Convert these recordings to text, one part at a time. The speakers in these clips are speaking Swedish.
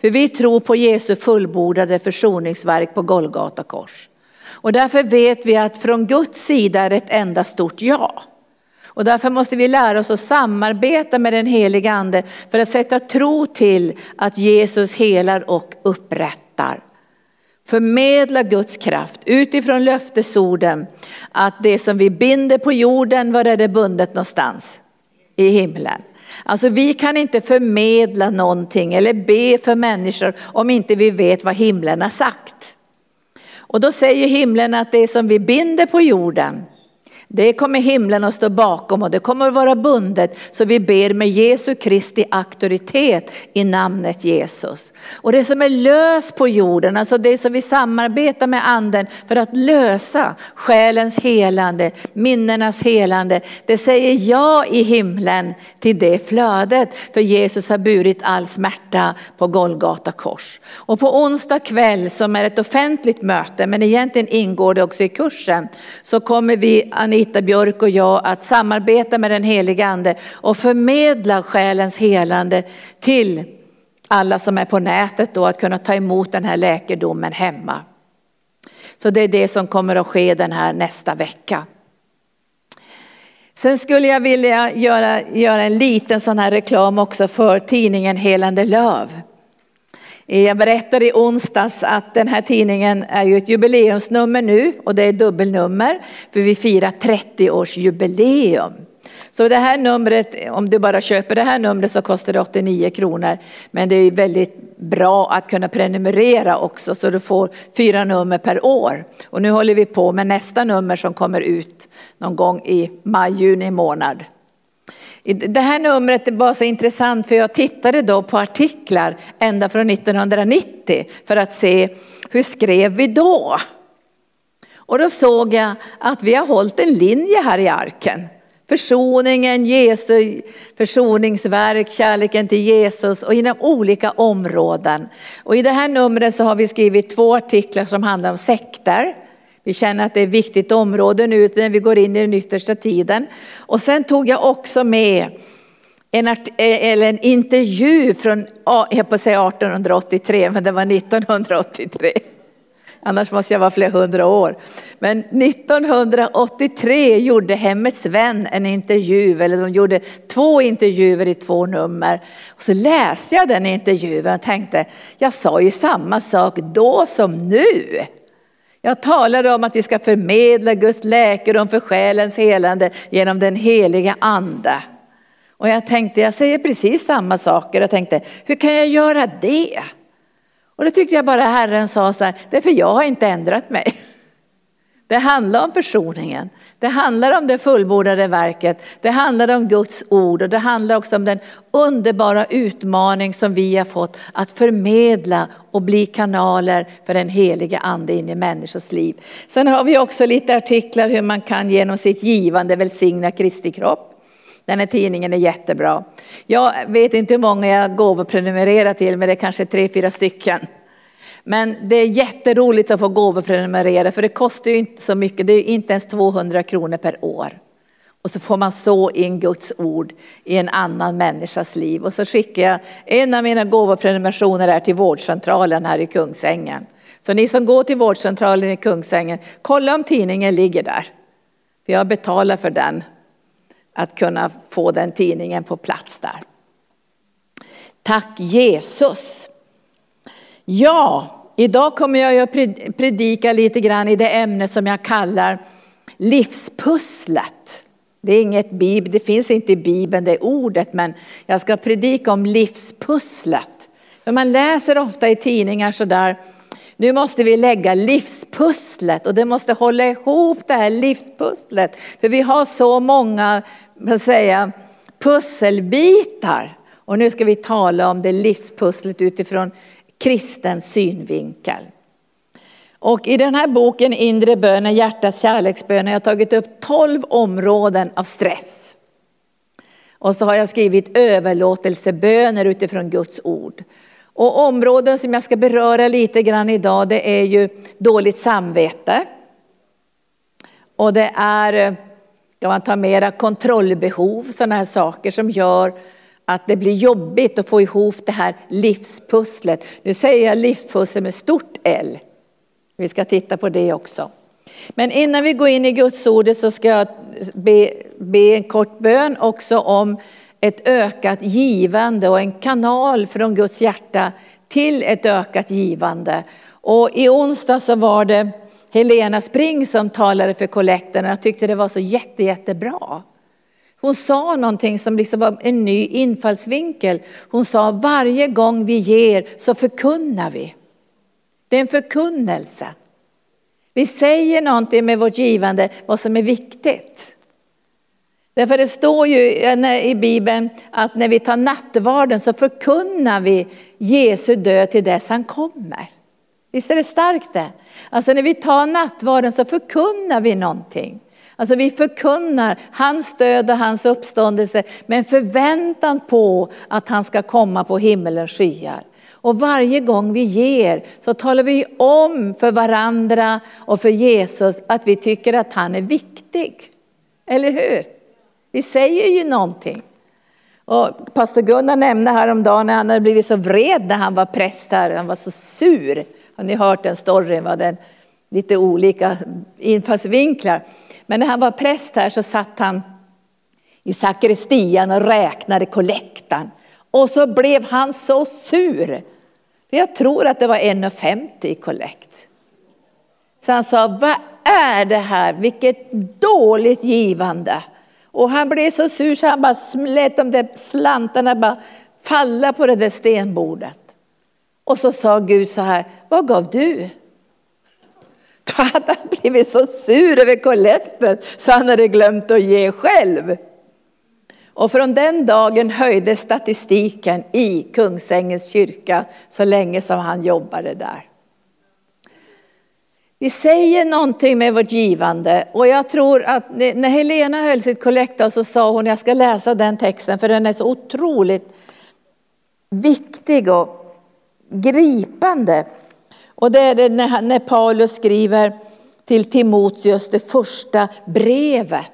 För vi tror på Jesu fullbordade försoningsverk på Golgata kors. Och därför vet vi att från Guds sida är det ett enda stort ja. Och därför måste vi lära oss att samarbeta med den heliga ande för att sätta tro till att Jesus helar och upprättar. Förmedla Guds kraft utifrån löftesorden att det som vi binder på jorden, var är det bundet någonstans? I himlen. Alltså vi kan inte förmedla någonting eller be för människor om inte vi vet vad himlen har sagt. Och då säger himlen att det som vi binder på jorden, det kommer himlen att stå bakom och det kommer att vara bundet. Så vi ber med Jesu Kristi auktoritet i namnet Jesus. Och det som är löst på jorden, alltså det som vi samarbetar med anden för att lösa själens helande, minnenas helande. Det säger ja i himlen till det flödet. För Jesus har burit all smärta på Golgata kors. Och på onsdag kväll som är ett offentligt möte, men egentligen ingår det också i kursen, så kommer vi Anita Björk och jag att samarbeta med den helige ande och förmedla själens helande till alla som är på nätet då att kunna ta emot den här läkedomen hemma. Så det är det som kommer att ske den här nästa vecka. Sen skulle jag vilja göra, göra en liten sån här reklam också för tidningen Helande Löv. Jag berättade i onsdags att den här tidningen är ju ett jubileumsnummer nu och det är dubbelnummer för vi firar 30 års jubileum. Så det här numret, om du bara köper det här numret så kostar det 89 kronor. Men det är väldigt bra att kunna prenumerera också så du får fyra nummer per år. Och nu håller vi på med nästa nummer som kommer ut någon gång i maj-juni månad. Det här numret var så intressant för jag tittade då på artiklar ända från 1990 för att se hur skrev vi då? Och då såg jag att vi har hållit en linje här i arken. Försoningen, Jesu försoningsverk, kärleken till Jesus och inom olika områden. Och i det här numret så har vi skrivit två artiklar som handlar om sekter. Vi känner att det är ett viktigt område nu när vi går in i den yttersta tiden. Och sen tog jag också med en, eh, eller en intervju från, jag på säga 1883, men det var 1983. Annars måste jag vara flera hundra år. Men 1983 gjorde Hemmets Vän en intervju, eller de gjorde två intervjuer i två nummer. Och så läste jag den intervjun och tänkte, jag sa ju samma sak då som nu. Jag talade om att vi ska förmedla Guds läkedom för själens helande genom den heliga ande. Och jag tänkte, jag säger precis samma saker och tänkte, hur kan jag göra det? Och då tyckte jag bara Herren sa så här, därför jag har inte ändrat mig. Det handlar om försoningen. Det handlar om det fullbordade verket. Det handlar om Guds ord och det handlar också om den underbara utmaning som vi har fått att förmedla och bli kanaler för den heliga ande in i människors liv. Sen har vi också lite artiklar hur man kan genom sitt givande välsigna Kristi kropp. Den här tidningen är jättebra. Jag vet inte hur många jag gåvoprenumererar till, men det är kanske tre, fyra stycken. Men det är jätteroligt att få gåvoprenumerera för det kostar ju inte så mycket, det är inte ens 200 kronor per år. Och så får man så in Guds ord i en annan människas liv. Och så skickar jag en av mina gåvoprenumerationer är till vårdcentralen här i Kungsängen. Så ni som går till vårdcentralen i Kungsängen, kolla om tidningen ligger där. För jag betalar för den att kunna få den tidningen på plats där. Tack Jesus. Ja, idag kommer jag att predika lite grann i det ämne som jag kallar livspusslet. Det är inget bib, det finns inte i bibeln det ordet, men jag ska predika om livspusslet. För man läser ofta i tidningar sådär, nu måste vi lägga livspusslet och det måste hålla ihop det här livspusslet. För vi har så många vad säga, pusselbitar. Och nu ska vi tala om det livspusslet utifrån Kristen synvinkel. Och i den här boken Inre bönen, hjärtats kärleksbön, har jag tagit upp 12 områden av stress. Och så har jag skrivit överlåtelseböner utifrån Guds ord. Och områden som jag ska beröra lite grann idag, det är ju dåligt samvete. Och det är eh, kan man ta mera kontrollbehov, sådana här saker som gör att det blir jobbigt att få ihop det här livspusslet. Nu säger jag livspussel med stort L. Vi ska titta på det också. Men innan vi går in i Guds ordet så ska jag be, be en kort bön också om ett ökat givande och en kanal från Guds hjärta till ett ökat givande. Och i onsdag så var det Helena Spring som talade för kollekten och jag tyckte det var så jätte, jättebra. Hon sa någonting som liksom var en ny infallsvinkel. Hon sa varje gång vi ger så förkunnar vi. Det är en förkunnelse. Vi säger någonting med vårt givande, vad som är viktigt. Därför det står ju i Bibeln att när vi tar nattvarden så förkunnar vi Jesu död till dess han kommer. Visst är det starkt det? Alltså när vi tar nattvarden så förkunnar vi någonting. Alltså vi förkunnar hans död och hans uppståndelse med en förväntan på att han ska komma på himmelens skyar. Och varje gång vi ger så talar vi om för varandra och för Jesus att vi tycker att han är viktig. Eller hur? Vi säger ju någonting. Och pastor Gunnar nämnde häromdagen när han hade blivit så vred när han var präst här. Han var så sur. Har ni hört den storyn? Var den lite olika infallsvinklar. Men när han var präst här så satt han i sakristian och räknade kollektan. Och så blev han så sur. jag tror att det var 1,50 i kollekt. Så han sa, vad är det här? Vilket dåligt givande. Och han blev så sur så han bara lät de där slantarna bara falla på det där stenbordet. Och så sa Gud så här, vad gav du? Då hade han blivit så sur över kollekten så han hade glömt att ge själv. Och från den dagen höjdes statistiken i Kungsängens kyrka så länge som han jobbade där. Vi säger någonting med vårt givande och jag tror att när Helena höll sitt kollekta så sa hon, jag ska läsa den texten för den är så otroligt viktig och gripande. Och det är det när, när Paulus skriver till Timoteus det första brevet.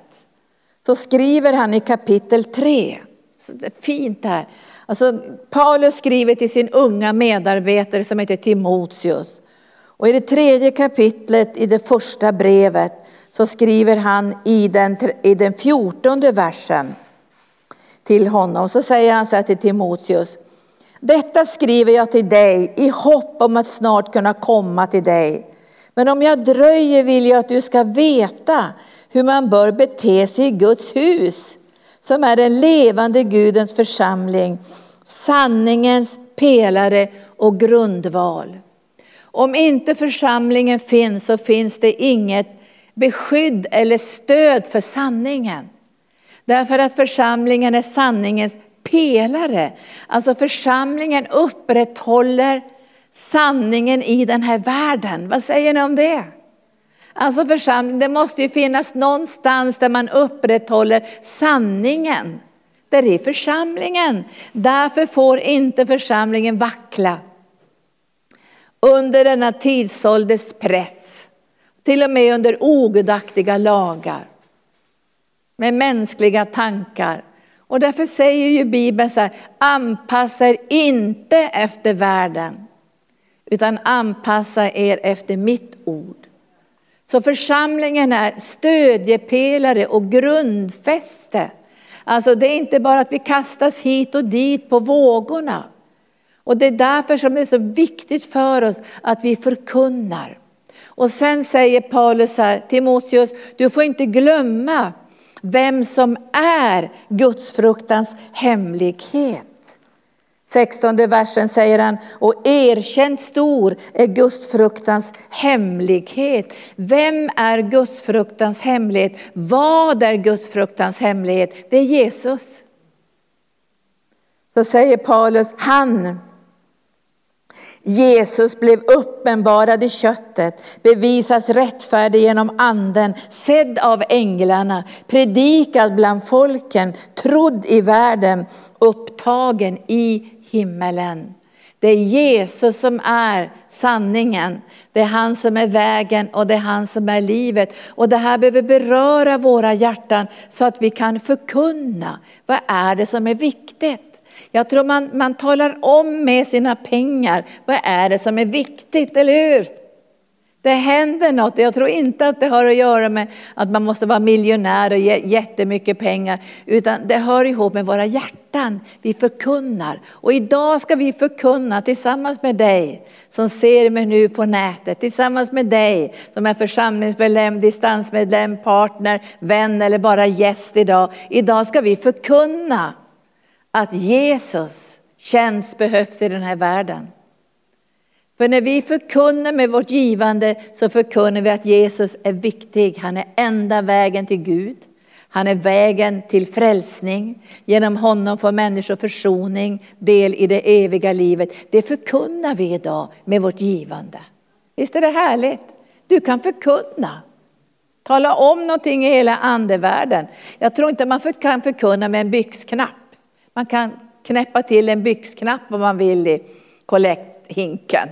Så skriver han i kapitel 3. Så det är fint det här. Alltså, Paulus skriver till sin unga medarbetare som heter Timoteus. Och i det tredje kapitlet i det första brevet så skriver han i den, i den fjortonde versen till honom. Så säger han så här till Timoteus. Detta skriver jag till dig i hopp om att snart kunna komma till dig. Men om jag dröjer vill jag att du ska veta hur man bör bete sig i Guds hus, som är den levande Gudens församling, sanningens pelare och grundval. Om inte församlingen finns så finns det inget beskydd eller stöd för sanningen. Därför att församlingen är sanningens pelare. Alltså församlingen upprätthåller sanningen i den här världen. Vad säger ni om det? Alltså församling, det måste ju finnas någonstans där man upprätthåller sanningen. Där är församlingen. Därför får inte församlingen vackla. Under denna tidsålders press, till och med under ogudaktiga lagar. Med mänskliga tankar och därför säger ju Bibeln så här, anpassa er inte efter världen, utan anpassa er efter mitt ord. Så församlingen är stödjepelare och grundfäste. Alltså det är inte bara att vi kastas hit och dit på vågorna. Och det är därför som det är så viktigt för oss att vi förkunnar. Och sen säger Paulus här, Timoteus, du får inte glömma vem som är gudsfruktans hemlighet. 16 versen säger han, och erkänt stor är gudsfruktans hemlighet. Vem är gudsfruktans hemlighet? Vad är gudsfruktans hemlighet? Det är Jesus. Så säger Paulus, han Jesus blev uppenbarad i köttet, bevisas rättfärdig genom anden, sedd av änglarna, predikad bland folken, trodd i världen, upptagen i himmelen. Det är Jesus som är sanningen. Det är han som är vägen och det är han som är livet. Och det här behöver beröra våra hjärtan så att vi kan förkunna. Vad är det som är viktigt? Jag tror man, man talar om med sina pengar, vad är det som är viktigt, eller hur? Det händer något. Jag tror inte att det har att göra med att man måste vara miljonär och ge jättemycket pengar. Utan det hör ihop med våra hjärtan. Vi förkunnar. Och idag ska vi förkunna tillsammans med dig som ser mig nu på nätet. Tillsammans med dig som är församlingsmedlem, distansmedlem, partner, vän eller bara gäst idag. Idag ska vi förkunna att Jesus tjänst behövs i den här världen. För när vi förkunnar med vårt givande så förkunnar vi att Jesus är viktig. Han är enda vägen till Gud. Han är vägen till frälsning. Genom honom får människor försoning, del i det eviga livet. Det förkunnar vi idag med vårt givande. Visst är det härligt? Du kan förkunna. Tala om någonting i hela andevärlden. Jag tror inte man kan förkunna med en byxknapp. Man kan knäppa till en byxknapp om man vill i kollekthinken.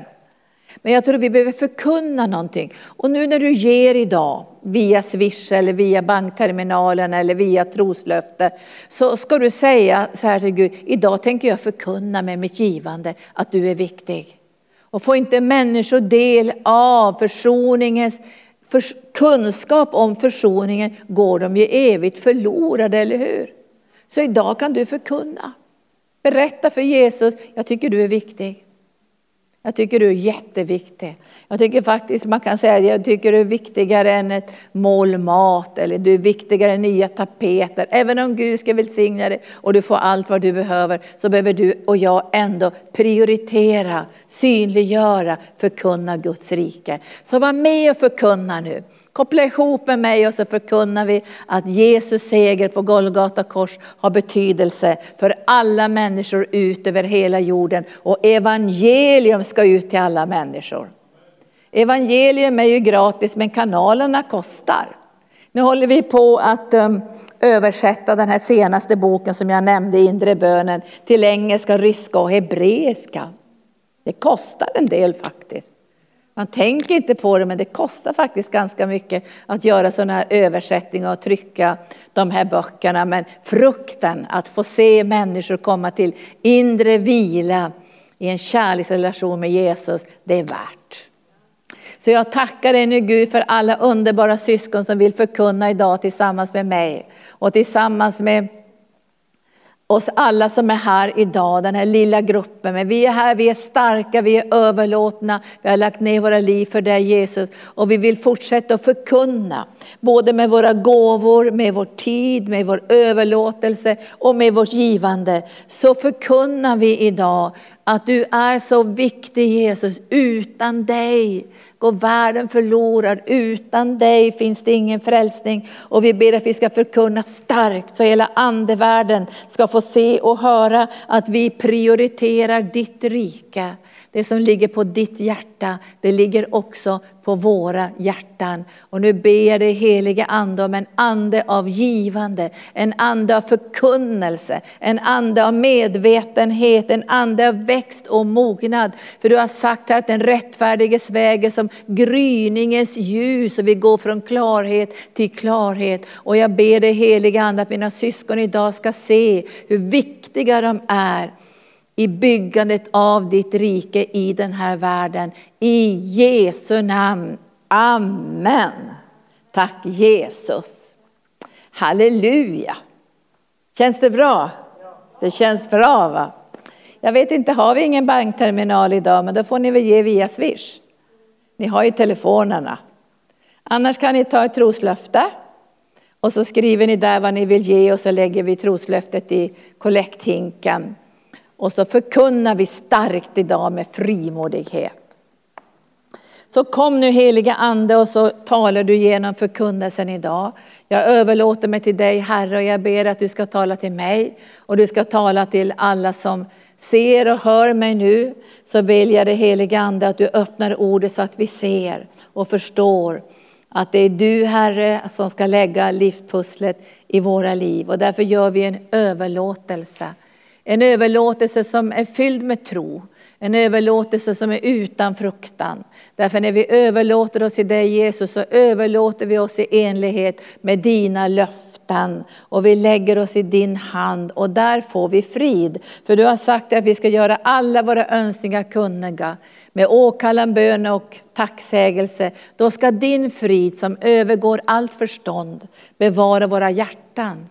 Men jag tror vi behöver förkunna någonting. Och nu när du ger idag via Swish eller via bankterminalen eller via troslöfte så ska du säga så här till Gud, idag tänker jag förkunna med mitt givande att du är viktig. Och får inte människor del av försoningens för, kunskap om försoningen går de ju evigt förlorade, eller hur? Så idag kan du förkunna. Berätta för Jesus, jag tycker du är viktig. Jag tycker du är jätteviktig. Jag tycker faktiskt man kan säga jag tycker du är viktigare än ett mål mat eller du är viktigare än nya tapeter. Även om Gud ska välsigna dig och du får allt vad du behöver så behöver du och jag ändå prioritera, synliggöra, förkunna Guds rike. Så var med och förkunna nu. Koppla ihop med mig och så förkunnar vi att Jesus seger på Golgata kors har betydelse för alla människor ut över hela jorden. Och evangelium ska ut till alla människor. Evangelium är ju gratis men kanalerna kostar. Nu håller vi på att um, översätta den här senaste boken som jag nämnde, Inre bönen, till engelska, ryska och hebreiska. Det kostar en del faktiskt. Man tänker inte på det, men det kostar faktiskt ganska mycket att göra sådana här översättningar och trycka de här böckerna. Men frukten att få se människor komma till inre vila i en kärleksrelation med Jesus, det är värt. Så jag tackar dig nu Gud för alla underbara syskon som vill förkunna idag tillsammans med mig och tillsammans med oss alla som är här idag, den här lilla gruppen. Men vi är här, vi är starka, vi är överlåtna. Vi har lagt ner våra liv för dig Jesus. Och vi vill fortsätta att förkunna. Både med våra gåvor, med vår tid, med vår överlåtelse och med vårt givande. Så förkunnar vi idag att du är så viktig Jesus. Utan dig går världen förlorad. Utan dig finns det ingen frälsning. Och vi ber att vi ska förkunna starkt så hela andevärlden ska få se och höra att vi prioriterar ditt rike. Det som ligger på ditt hjärta, det ligger också på våra hjärtan. Och nu ber jag dig helige Ande om en ande av givande, en ande av förkunnelse, en ande av medvetenhet, en ande av växt och mognad. För du har sagt här att den rättfärdiges väg är som gryningens ljus och vi går från klarhet till klarhet. Och jag ber dig helige Ande att mina syskon idag ska se hur viktiga de är i byggandet av ditt rike i den här världen. I Jesu namn. Amen. Tack Jesus. Halleluja. Känns det bra? Det känns bra va? Jag vet inte, har vi ingen bankterminal idag, men då får ni väl ge via Swish. Ni har ju telefonerna. Annars kan ni ta ett troslöfte och så skriver ni där vad ni vill ge och så lägger vi troslöftet i kollekthinken. Och så förkunnar vi starkt idag med frimodighet. Så kom nu heliga Ande och så talar du genom förkunnelsen idag. Jag överlåter mig till dig Herre och jag ber att du ska tala till mig och du ska tala till alla som ser och hör mig nu. Så vill jag det heliga Ande att du öppnar ordet så att vi ser och förstår att det är du Herre som ska lägga livspusslet i våra liv och därför gör vi en överlåtelse. En överlåtelse som är fylld med tro. En överlåtelse som är utan fruktan. Därför när vi överlåter oss till dig Jesus så överlåter vi oss i enlighet med dina löften och vi lägger oss i din hand och där får vi frid. För du har sagt att vi ska göra alla våra önskningar kunniga med åkallan, bön och tacksägelse. Då ska din frid som övergår allt förstånd bevara våra hjärtan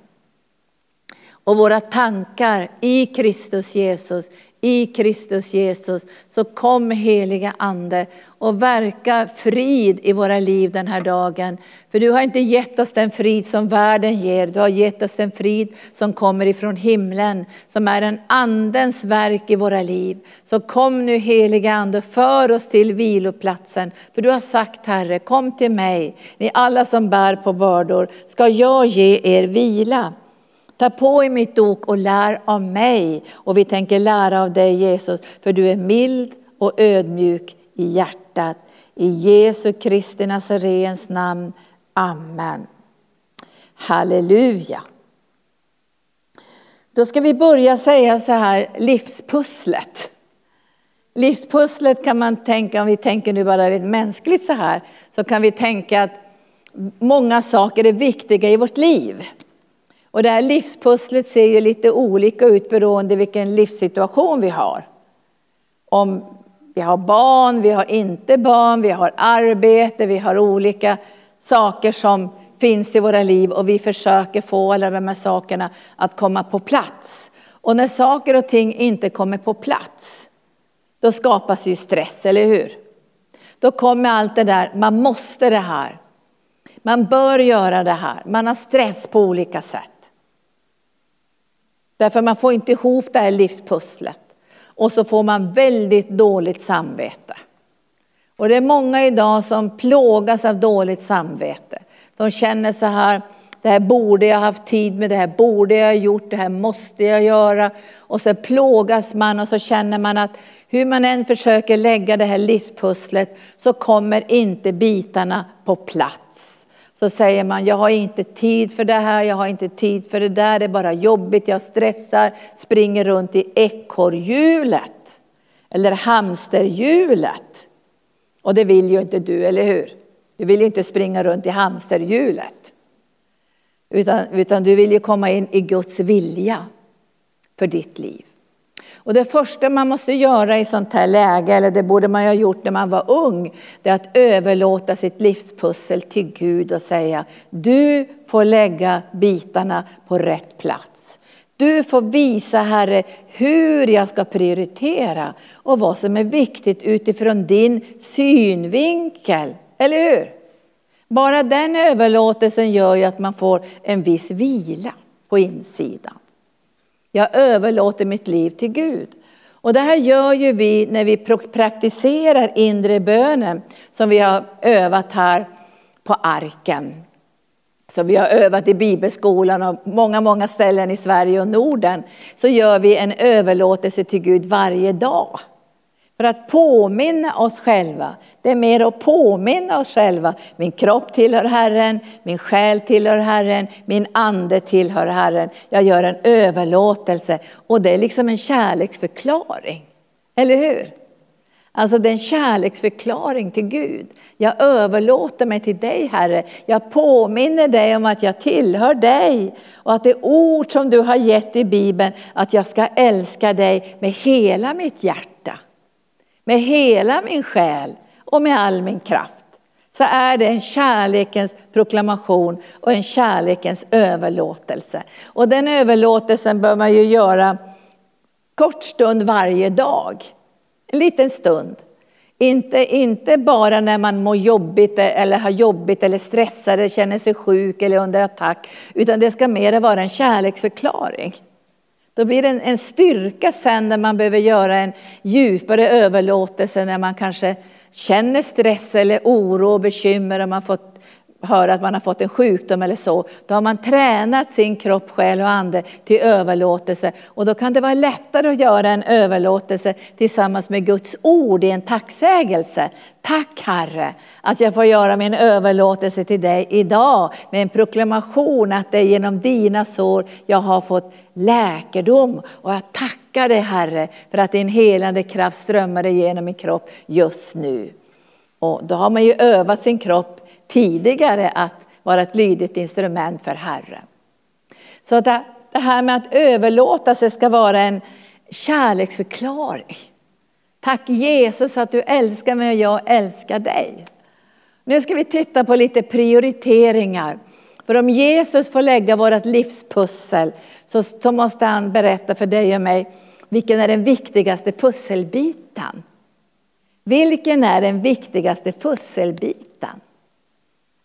och våra tankar i Kristus Jesus i Kristus Jesus. Så kom heliga Ande och verka frid i våra liv den här dagen. För du har inte gett oss den frid som världen ger, du har gett oss en frid som kommer ifrån himlen, som är en Andens verk i våra liv. Så kom nu heliga Ande, för oss till viloplatsen. För du har sagt Herre, kom till mig, ni alla som bär på bördor, ska jag ge er vila. Ta på er mitt ok och lär av mig. Och vi tänker lära av dig Jesus, för du är mild och ödmjuk i hjärtat. I Jesu Kristi Nazarens namn. Amen. Halleluja. Då ska vi börja säga så här, livspusslet. Livspusslet kan man tänka, om vi tänker nu bara lite mänskligt så här, så kan vi tänka att många saker är viktiga i vårt liv. Och det här livspusslet ser ju lite olika ut beroende vilken livssituation vi har. Om vi har barn, vi har inte barn, vi har arbete, vi har olika saker som finns i våra liv och vi försöker få alla de här sakerna att komma på plats. Och när saker och ting inte kommer på plats, då skapas ju stress, eller hur? Då kommer allt det där, man måste det här. Man bör göra det här, man har stress på olika sätt. Därför man får inte ihop det här livspusslet. Och så får man väldigt dåligt samvete. Och det är många idag som plågas av dåligt samvete. De känner så här, det här borde jag haft tid med, det här borde jag ha gjort, det här måste jag göra. Och så plågas man och så känner man att hur man än försöker lägga det här livspusslet så kommer inte bitarna på plats så säger man, jag har inte tid för det här, jag har inte tid för det där, det är bara jobbigt, jag stressar, springer runt i ekorrhjulet eller hamsterhjulet. Och det vill ju inte du, eller hur? Du vill ju inte springa runt i hamsterhjulet. Utan, utan du vill ju komma in i Guds vilja för ditt liv. Och det första man måste göra i sånt här läge, eller det borde man ha gjort när man var ung, det är att överlåta sitt livspussel till Gud och säga, du får lägga bitarna på rätt plats. Du får visa Herre hur jag ska prioritera och vad som är viktigt utifrån din synvinkel. Eller hur? Bara den överlåtelsen gör ju att man får en viss vila på insidan. Jag överlåter mitt liv till Gud. Och det här gör ju vi när vi praktiserar inre bönen som vi har övat här på arken. Som vi har övat i bibelskolan och många, många ställen i Sverige och Norden. Så gör vi en överlåtelse till Gud varje dag. För att påminna oss själva. Det är mer att påminna oss själva. Min kropp tillhör Herren, min själ tillhör Herren, min ande tillhör Herren. Jag gör en överlåtelse och det är liksom en kärleksförklaring. Eller hur? Alltså det är en kärleksförklaring till Gud. Jag överlåter mig till dig Herre. Jag påminner dig om att jag tillhör dig. Och att det ord som du har gett i Bibeln, att jag ska älska dig med hela mitt hjärta med hela min själ och med all min kraft så är det en kärlekens proklamation och en kärlekens överlåtelse. Och den överlåtelsen bör man ju göra kort stund varje dag. En liten stund. Inte, inte bara när man mår jobbigt eller har jobbigt eller stressar eller känner sig sjuk eller under attack. Utan det ska mer vara en kärleksförklaring. Då blir det en, en styrka sen när man behöver göra en djupare överlåtelse när man kanske känner stress eller oro och bekymmer och man fått höra att man har fått en sjukdom eller så, då har man tränat sin kropp, själ och ande till överlåtelse. Och då kan det vara lättare att göra en överlåtelse tillsammans med Guds ord i en tacksägelse. Tack Herre att jag får göra min överlåtelse till dig idag med en proklamation att det är genom dina sår jag har fått läkedom. Och jag tackar dig Herre för att din helande kraft strömmar igenom min kropp just nu. Och då har man ju övat sin kropp tidigare att vara ett lydigt instrument för Herren. Så det, det här med att överlåta sig ska vara en kärleksförklaring. Tack Jesus att du älskar mig och jag älskar dig. Nu ska vi titta på lite prioriteringar. För om Jesus får lägga vårt livspussel så måste han berätta för dig och mig vilken är den viktigaste pusselbiten. Vilken är den viktigaste pusselbiten?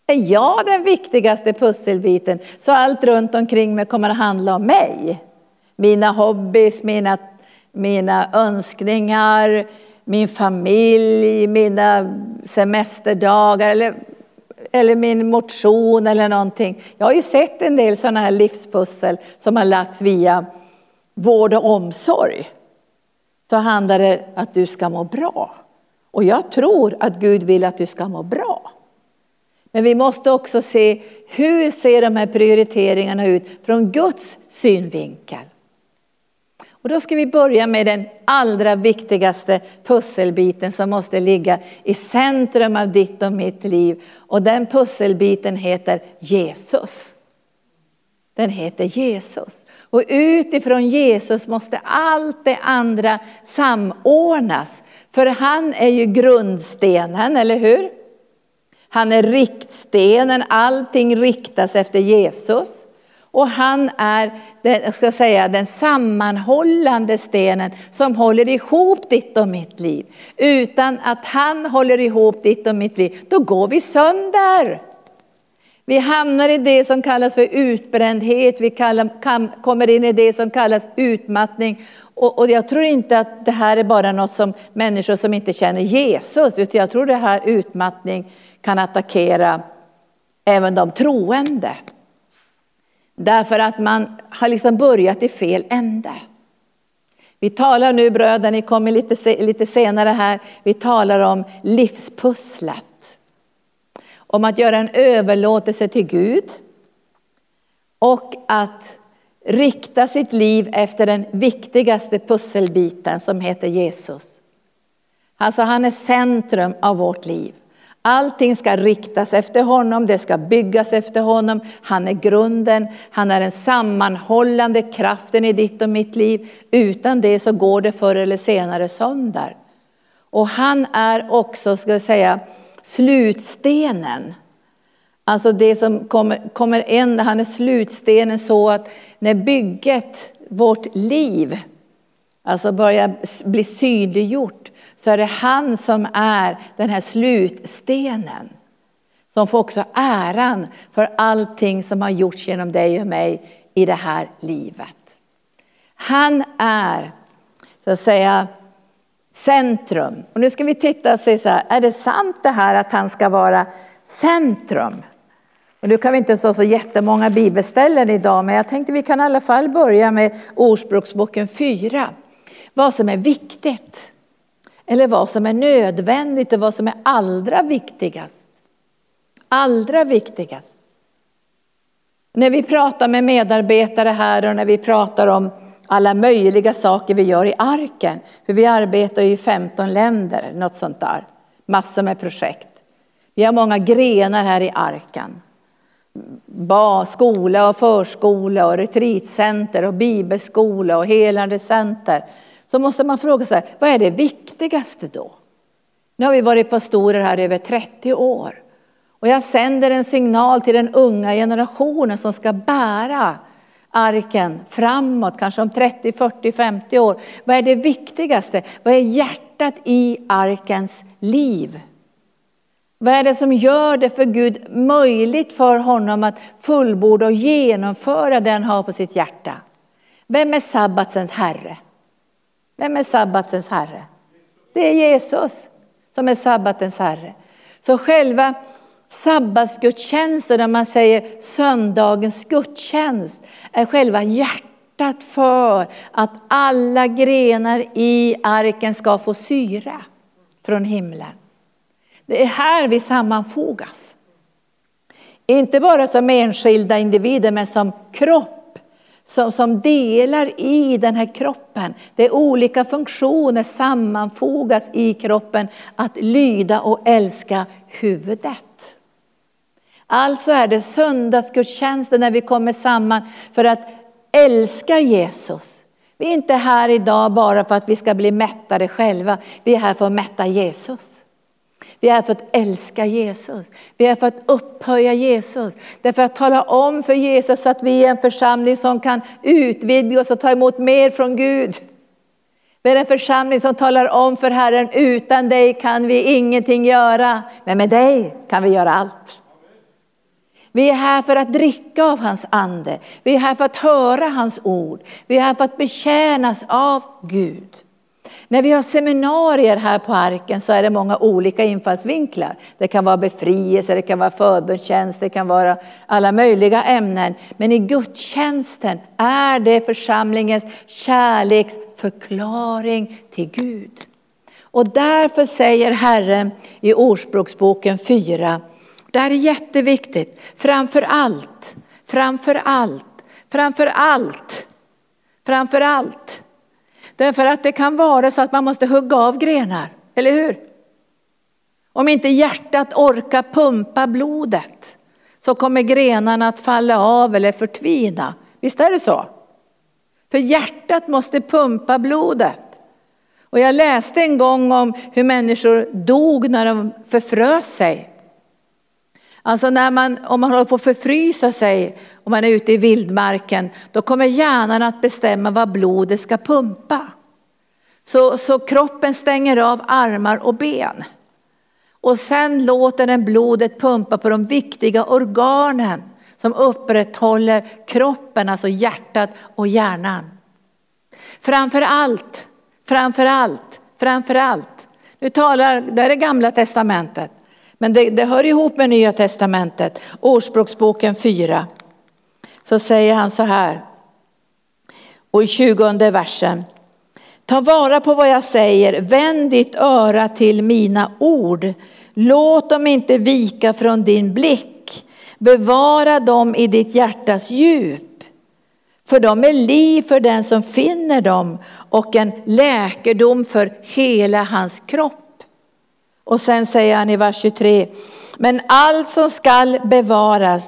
Är jag den viktigaste pusselbiten så allt runt omkring mig kommer att handla om mig. Mina hobbys, mina, mina önskningar, min familj, mina semesterdagar eller, eller min motion eller någonting. Jag har ju sett en del sådana här livspussel som har lagts via vård och omsorg. Så handlar det om att du ska må bra. Och jag tror att Gud vill att du ska må bra. Men vi måste också se hur ser de här prioriteringarna ut från Guds synvinkel. Och då ska vi börja med den allra viktigaste pusselbiten som måste ligga i centrum av ditt och mitt liv. Och den pusselbiten heter Jesus. Den heter Jesus. Och utifrån Jesus måste allt det andra samordnas. För han är ju grundstenen, eller hur? Han är riktstenen, allting riktas efter Jesus. Och han är den, ska säga, den sammanhållande stenen som håller ihop ditt och mitt liv. Utan att han håller ihop ditt och mitt liv, då går vi sönder. Vi hamnar i det som kallas för utbrändhet, vi kallar, kam, kommer in i det som kallas utmattning. Och, och, jag tror inte att det här är bara något som människor som inte känner Jesus, utan jag tror det här utmattning kan attackera även de troende. Därför att man har liksom börjat i fel ände. Vi talar nu bröder, ni kommer lite, lite senare här, vi talar om livspusslet. Om att göra en överlåtelse till Gud. Och att rikta sitt liv efter den viktigaste pusselbiten som heter Jesus. Alltså han är centrum av vårt liv. Allting ska riktas efter honom, det ska byggas efter honom. Han är grunden, han är den sammanhållande kraften i ditt och mitt liv. Utan det så går det förr eller senare sönder. Och han är också, ska jag säga, slutstenen. Alltså det som kommer, kommer in, han är slutstenen så att när bygget, vårt liv, alltså börjar bli synliggjort så är det han som är den här slutstenen. Som får också äran för allting som har gjorts genom dig och mig i det här livet. Han är, så att säga, centrum. Och nu ska vi titta och se så här, är det sant det här att han ska vara centrum? Och nu kan vi inte stå så jättemånga bibelställen idag, men jag tänkte vi kan i alla fall börja med Ordspråksboken 4. Vad som är viktigt. Eller vad som är nödvändigt och vad som är allra viktigast. Allra viktigast. När vi pratar med medarbetare här och när vi pratar om alla möjliga saker vi gör i arken. För vi arbetar i 15 länder, något sånt där. Massor med projekt. Vi har många grenar här i arken. Skola och förskola och retreatcenter och bibelskola och helande center så måste man fråga sig, vad är det viktigaste då? Nu har vi varit pastorer här i över 30 år. Och jag sänder en signal till den unga generationen som ska bära arken framåt, kanske om 30, 40, 50 år. Vad är det viktigaste? Vad är hjärtat i arkens liv? Vad är det som gör det för Gud möjligt för honom att fullborda och genomföra det han har på sitt hjärta? Vem är sabbatsens herre? Vem är sabbatens herre? Det är Jesus som är sabbatens herre. Så själva sabbatsgudstjänsten, när man säger söndagens gudstjänst, är själva hjärtat för att alla grenar i arken ska få syra från himlen. Det är här vi sammanfogas. Inte bara som enskilda individer, men som kropp som, som delar i den här kroppen. Det olika funktioner sammanfogas i kroppen att lyda och älska huvudet. Alltså är det söndagsgudstjänsten när vi kommer samman för att älska Jesus. Vi är inte här idag bara för att vi ska bli mättade själva. Vi är här för att mätta Jesus. Vi är här för att älska Jesus. Vi är här för att upphöja Jesus. Det är för att tala om för Jesus att vi är en församling som kan utvidga oss och ta emot mer från Gud. Vi är en församling som talar om för Herren, utan dig kan vi ingenting göra, men med dig kan vi göra allt. Vi är här för att dricka av hans ande. Vi är här för att höra hans ord. Vi är här för att betjänas av Gud. När vi har seminarier här på Arken så är det många olika infallsvinklar. Det kan vara befrielse, det kan vara förbundstjänst, det kan vara alla möjliga ämnen. Men i gudstjänsten är det församlingens kärleksförklaring till Gud. Och därför säger Herren i Ordspråksboken 4, det här är jätteviktigt, framför allt, framför allt, framför allt, framför allt Därför att det kan vara så att man måste hugga av grenar, eller hur? Om inte hjärtat orkar pumpa blodet så kommer grenarna att falla av eller förtvina. Visst är det så? För hjärtat måste pumpa blodet. Och jag läste en gång om hur människor dog när de förfrös sig. Alltså när man, om man håller på att förfrysa sig, om man är ute i vildmarken, då kommer hjärnan att bestämma vad blodet ska pumpa. Så, så kroppen stänger av armar och ben. Och sen låter den blodet pumpa på de viktiga organen som upprätthåller kroppen, alltså hjärtat och hjärnan. Framför allt, framför allt, framför allt. Nu talar, det är det gamla testamentet. Men det, det hör ihop med Nya Testamentet, Ordspråksboken 4. Så säger han så här, och i 20 versen. Ta vara på vad jag säger, vänd ditt öra till mina ord. Låt dem inte vika från din blick. Bevara dem i ditt hjärtas djup. För de är liv för den som finner dem och en läkedom för hela hans kropp. Och sen säger han i vers 23, men allt som skall bevaras,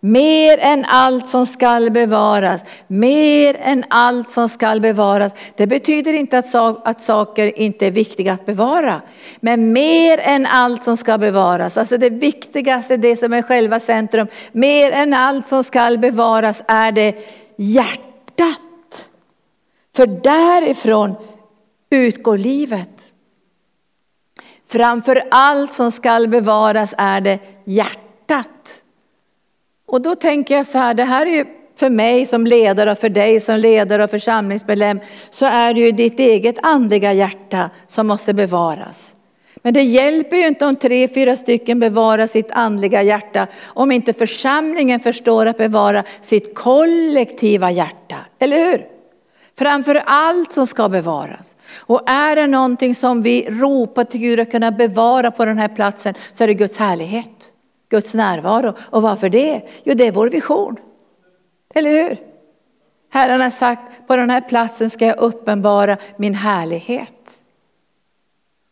mer än allt som skall bevaras, mer än allt som skall bevaras. Det betyder inte att, att saker inte är viktiga att bevara, men mer än allt som ska bevaras, alltså det viktigaste, det som är själva centrum, mer än allt som skall bevaras är det hjärtat. För därifrån utgår livet. Framför allt som skall bevaras är det hjärtat. Och då tänker jag så här, det här är ju för mig som ledare och för dig som ledare och församlingsmedlem så är det ju ditt eget andliga hjärta som måste bevaras. Men det hjälper ju inte om tre, fyra stycken bevarar sitt andliga hjärta om inte församlingen förstår att bevara sitt kollektiva hjärta. Eller hur? Framför allt som ska bevaras. Och är det någonting som vi ropar till Gud att kunna bevara på den här platsen så är det Guds härlighet, Guds närvaro. Och varför det? Jo, det är vår vision. Eller hur? Herren har sagt, på den här platsen ska jag uppenbara min härlighet.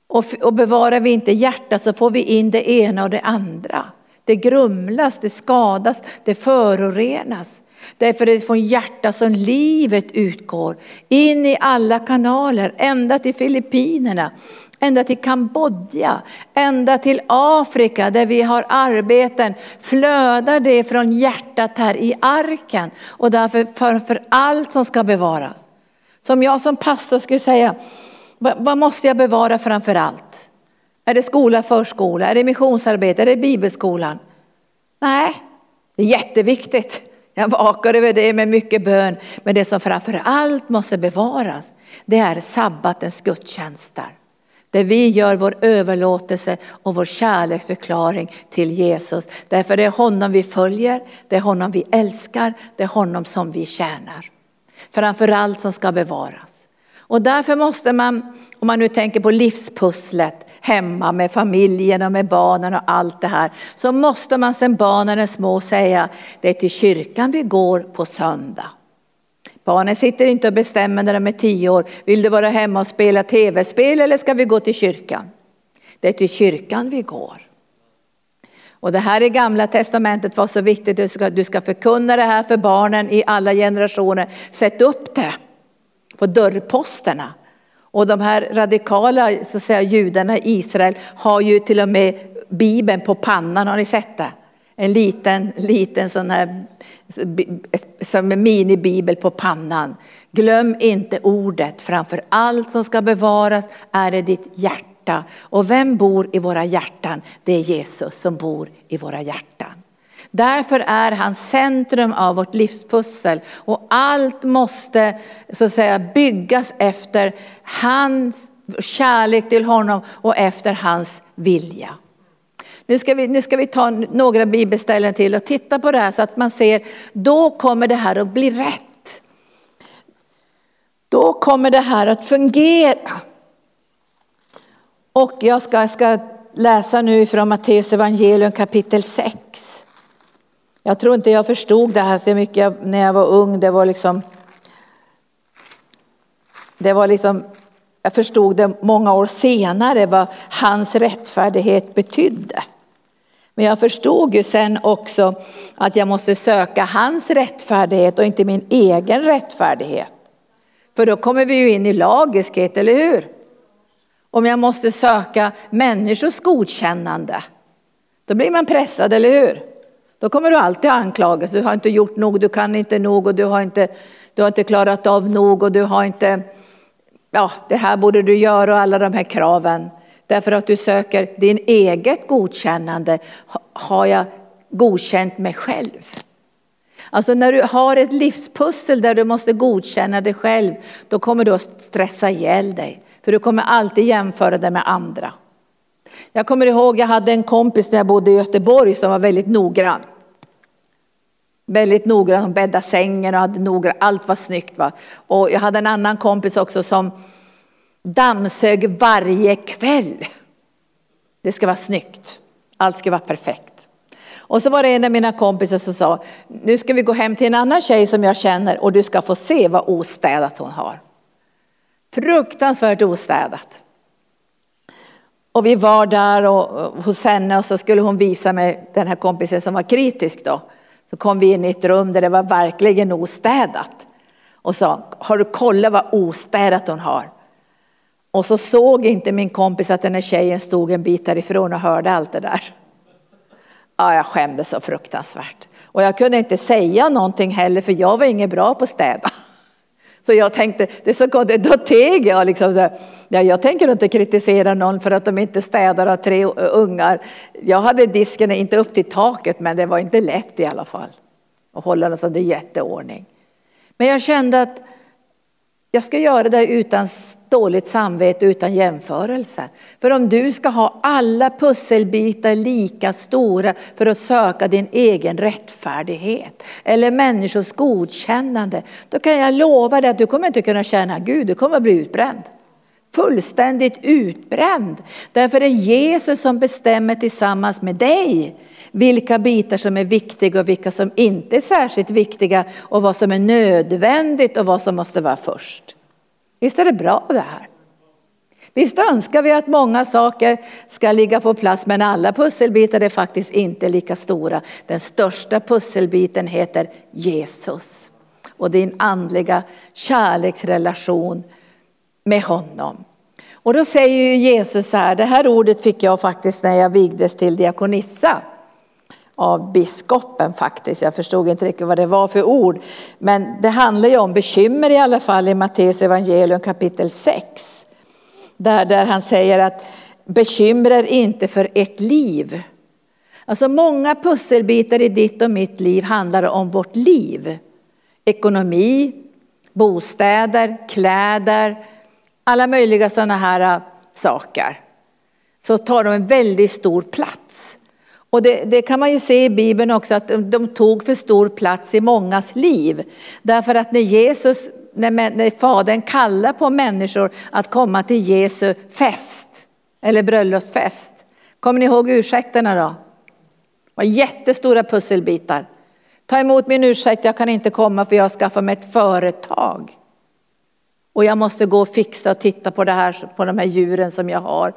Och, och bevarar vi inte hjärtat så får vi in det ena och det andra. Det grumlas, det skadas, det förorenas. Därför är det från hjärtat som livet utgår. In i alla kanaler, ända till Filippinerna, ända till Kambodja, ända till Afrika där vi har arbeten. Flödar det från hjärtat här i arken. Och därför för allt som ska bevaras. Som jag som pastor skulle säga, vad måste jag bevara framför allt? Är det skola, förskola, är det missionsarbete, är det bibelskolan? Nej, det är jätteviktigt. Jag vakar över det med mycket bön. Men det som framför allt måste bevaras, det är sabbatens gudstjänster. Där vi gör vår överlåtelse och vår kärleksförklaring till Jesus. Därför det är honom vi följer, det är honom vi älskar, det är honom som vi tjänar. Framför allt som ska bevaras. Och därför måste man, om man nu tänker på livspusslet, hemma med familjen och med barnen och allt det här. Så måste man sen barnen är små säga, det är till kyrkan vi går på söndag. Barnen sitter inte och bestämmer när de är tio år, vill du vara hemma och spela tv-spel eller ska vi gå till kyrkan? Det är till kyrkan vi går. Och det här i gamla testamentet var så viktigt, du ska, du ska förkunna det här för barnen i alla generationer. Sätt upp det på dörrposterna. Och de här radikala så att säga, judarna i Israel har ju till och med Bibeln på pannan, har ni sett det? En liten, liten sån här som en minibibel på pannan. Glöm inte ordet, framför allt som ska bevaras är det ditt hjärta. Och vem bor i våra hjärtan? Det är Jesus som bor i våra hjärtan. Därför är han centrum av vårt livspussel och allt måste så att säga byggas efter hans kärlek till honom och efter hans vilja. Nu ska, vi, nu ska vi ta några bibelställen till och titta på det här så att man ser, då kommer det här att bli rätt. Då kommer det här att fungera. Och jag ska, ska läsa nu från Matteus evangelium kapitel 6. Jag tror inte jag förstod det här så mycket när jag var ung. Det var liksom, det var liksom, jag förstod det många år senare vad hans rättfärdighet betydde. Men jag förstod ju sen också att jag måste söka hans rättfärdighet och inte min egen rättfärdighet. För då kommer vi ju in i lagiskhet, eller hur? Om jag måste söka människors godkännande, då blir man pressad, eller hur? Då kommer du alltid anklagas. Du har inte gjort nog, du kan inte nog och du har inte, du har inte klarat av nog och du har inte, ja, det här borde du göra och alla de här kraven. Därför att du söker din eget godkännande. Har jag godkänt mig själv? Alltså när du har ett livspussel där du måste godkänna dig själv, då kommer du att stressa ihjäl dig. För du kommer alltid jämföra dig med andra. Jag kommer ihåg, jag hade en kompis när jag bodde i Göteborg som var väldigt noggrann. Väldigt noggrann, hon bäddade sängen och hade noggrann, allt var snyggt. Va? Och jag hade en annan kompis också som dammsög varje kväll. Det ska vara snyggt, allt ska vara perfekt. Och så var det en av mina kompisar som sa, nu ska vi gå hem till en annan tjej som jag känner och du ska få se vad ostädat hon har. Fruktansvärt ostädat. Och vi var där och, hos henne och så skulle hon visa mig den här kompisen som var kritisk då. Så kom vi in i ett rum där det var verkligen ostädat. Och sa, har du kollat vad ostädat hon har? Och så såg inte min kompis att den här tjejen stod en bit därifrån och hörde allt det där. Ja, jag skämdes så fruktansvärt. Och jag kunde inte säga någonting heller för jag var inget bra på att städa. Så jag tänkte, det är så konstigt, då teg jag liksom. Så, ja, jag tänker inte kritisera någon för att de inte städar och har tre ungar. Jag hade disken inte upp till taket men det var inte lätt i alla fall. Att hålla en sån jätteordning. Men jag kände att jag ska göra det utan dåligt samvete, utan jämförelse. För om du ska ha alla pusselbitar lika stora för att söka din egen rättfärdighet eller människors godkännande, då kan jag lova dig att du kommer inte kunna känna Gud, du kommer bli utbränd. Fullständigt utbränd. Därför är det Jesus som bestämmer tillsammans med dig vilka bitar som är viktiga och vilka som inte är särskilt viktiga och vad som är nödvändigt och vad som måste vara först. Visst är det bra det här? Visst önskar vi att många saker ska ligga på plats men alla pusselbitar är faktiskt inte lika stora. Den största pusselbiten heter Jesus och din andliga kärleksrelation med honom. Och då säger ju Jesus så här, det här ordet fick jag faktiskt när jag vigdes till diakonissa av biskopen faktiskt. Jag förstod inte riktigt vad det var för ord. Men det handlar ju om bekymmer i alla fall i Matteus evangelium kapitel 6. Där, där han säger att bekymrar inte för ert liv. Alltså många pusselbitar i ditt och mitt liv handlar om vårt liv. Ekonomi, bostäder, kläder, alla möjliga sådana här äh, saker. Så tar de en väldigt stor plats. Och det, det, kan man ju se i Bibeln också att de tog för stor plats i mångas liv. Därför att när Jesus, när, när Fadern kallar på människor att komma till Jesu fest eller bröllopsfest. Kommer ni ihåg ursäkterna då? Det var jättestora pusselbitar. Ta emot min ursäkt, jag kan inte komma för jag har skaffat mig ett företag. Och jag måste gå och fixa och titta på, det här, på de här djuren som jag har.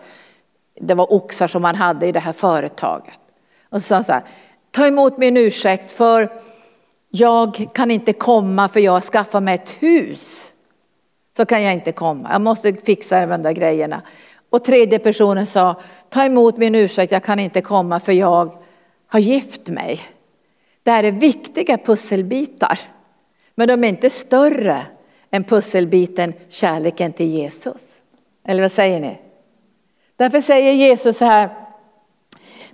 Det var oxar som man hade i det här företaget. Och sa så här, ta emot min ursäkt för jag kan inte komma för jag har skaffat mig ett hus. Så kan jag inte komma, jag måste fixa de där grejerna. Och tredje personen sa, ta emot min ursäkt, jag kan inte komma för jag har gift mig. Det här är viktiga pusselbitar, men de är inte större än pusselbiten kärleken till Jesus. Eller vad säger ni? Därför säger Jesus så här,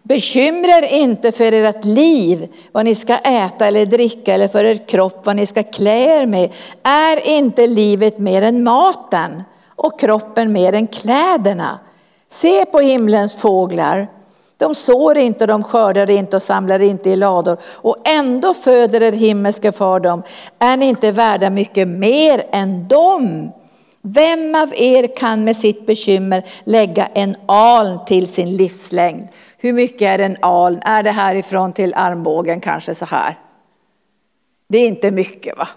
Bekymra er inte för ert liv, vad ni ska äta eller dricka eller för er kropp, vad ni ska klä er med. Är inte livet mer än maten och kroppen mer än kläderna? Se på himlens fåglar. De sår inte, de skördar inte och samlar inte i lador och ändå föder er himmelske far dem. Är ni inte värda mycket mer än dem? Vem av er kan med sitt bekymmer lägga en aln till sin livslängd? Hur mycket är en aln? Är det härifrån till armbågen kanske så här? Det är inte mycket va?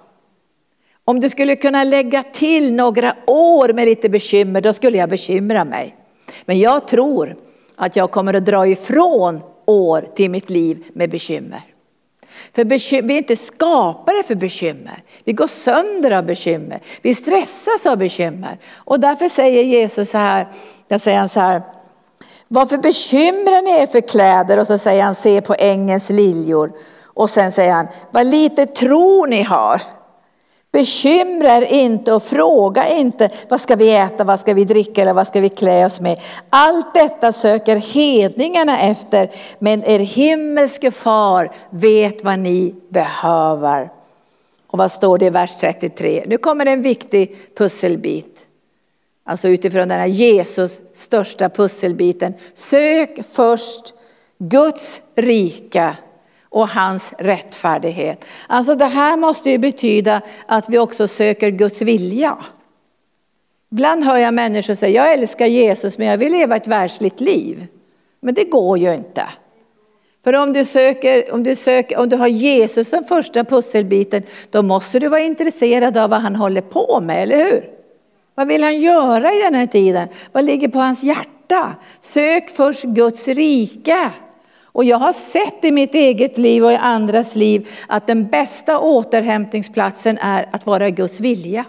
Om du skulle kunna lägga till några år med lite bekymmer, då skulle jag bekymra mig. Men jag tror att jag kommer att dra ifrån år till mitt liv med bekymmer. För bekymmer, vi är inte skapade för bekymmer. Vi går sönder av bekymmer. Vi stressas av bekymmer. Och därför säger Jesus så här, jag säger så här, varför bekymrar ni er för kläder? Och så säger han, se på ängens liljor. Och sen säger han, vad lite tro ni har. Bekymra er inte och fråga inte vad ska vi äta, vad ska vi dricka eller vad ska vi klä oss med. Allt detta söker hedningarna efter, men er himmelske far vet vad ni behöver. Och vad står det i vers 33? Nu kommer en viktig pusselbit. Alltså utifrån den här Jesus största pusselbiten. Sök först Guds rika och hans rättfärdighet. Alltså det här måste ju betyda att vi också söker Guds vilja. Ibland hör jag människor säga, jag älskar Jesus men jag vill leva ett världsligt liv. Men det går ju inte. För om du, söker, om, du söker, om du har Jesus som första pusselbiten, då måste du vara intresserad av vad han håller på med, eller hur? Vad vill han göra i den här tiden? Vad ligger på hans hjärta? Sök först Guds rike. Och jag har sett i mitt eget liv och i andras liv att den bästa återhämtningsplatsen är att vara Guds vilja.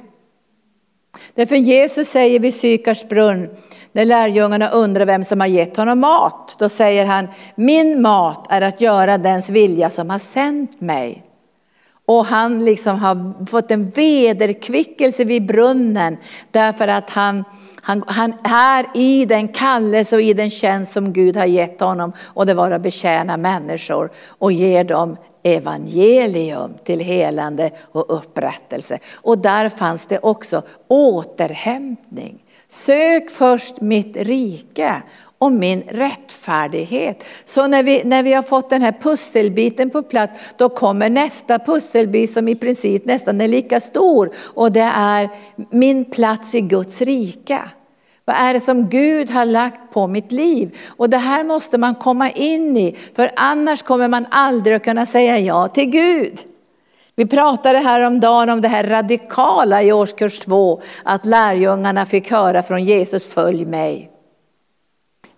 Därför Jesus säger vid Sykars brunn, när lärjungarna undrar vem som har gett honom mat, då säger han, min mat är att göra dens vilja som har sänt mig. Och han liksom har fått en vederkvickelse vid brunnen därför att han, han, han är i den kallelse och i den tjänst som Gud har gett honom och det var att betjäna människor och ge dem evangelium till helande och upprättelse. Och där fanns det också återhämtning. Sök först mitt rike om min rättfärdighet. Så när vi, när vi har fått den här pusselbiten på plats, då kommer nästa pusselbit som i princip nästan är lika stor och det är min plats i Guds rike. Vad är det som Gud har lagt på mitt liv? Och det här måste man komma in i, för annars kommer man aldrig att kunna säga ja till Gud. Vi pratade här om dagen om det här radikala i årskurs två, att lärjungarna fick höra från Jesus, följ mig.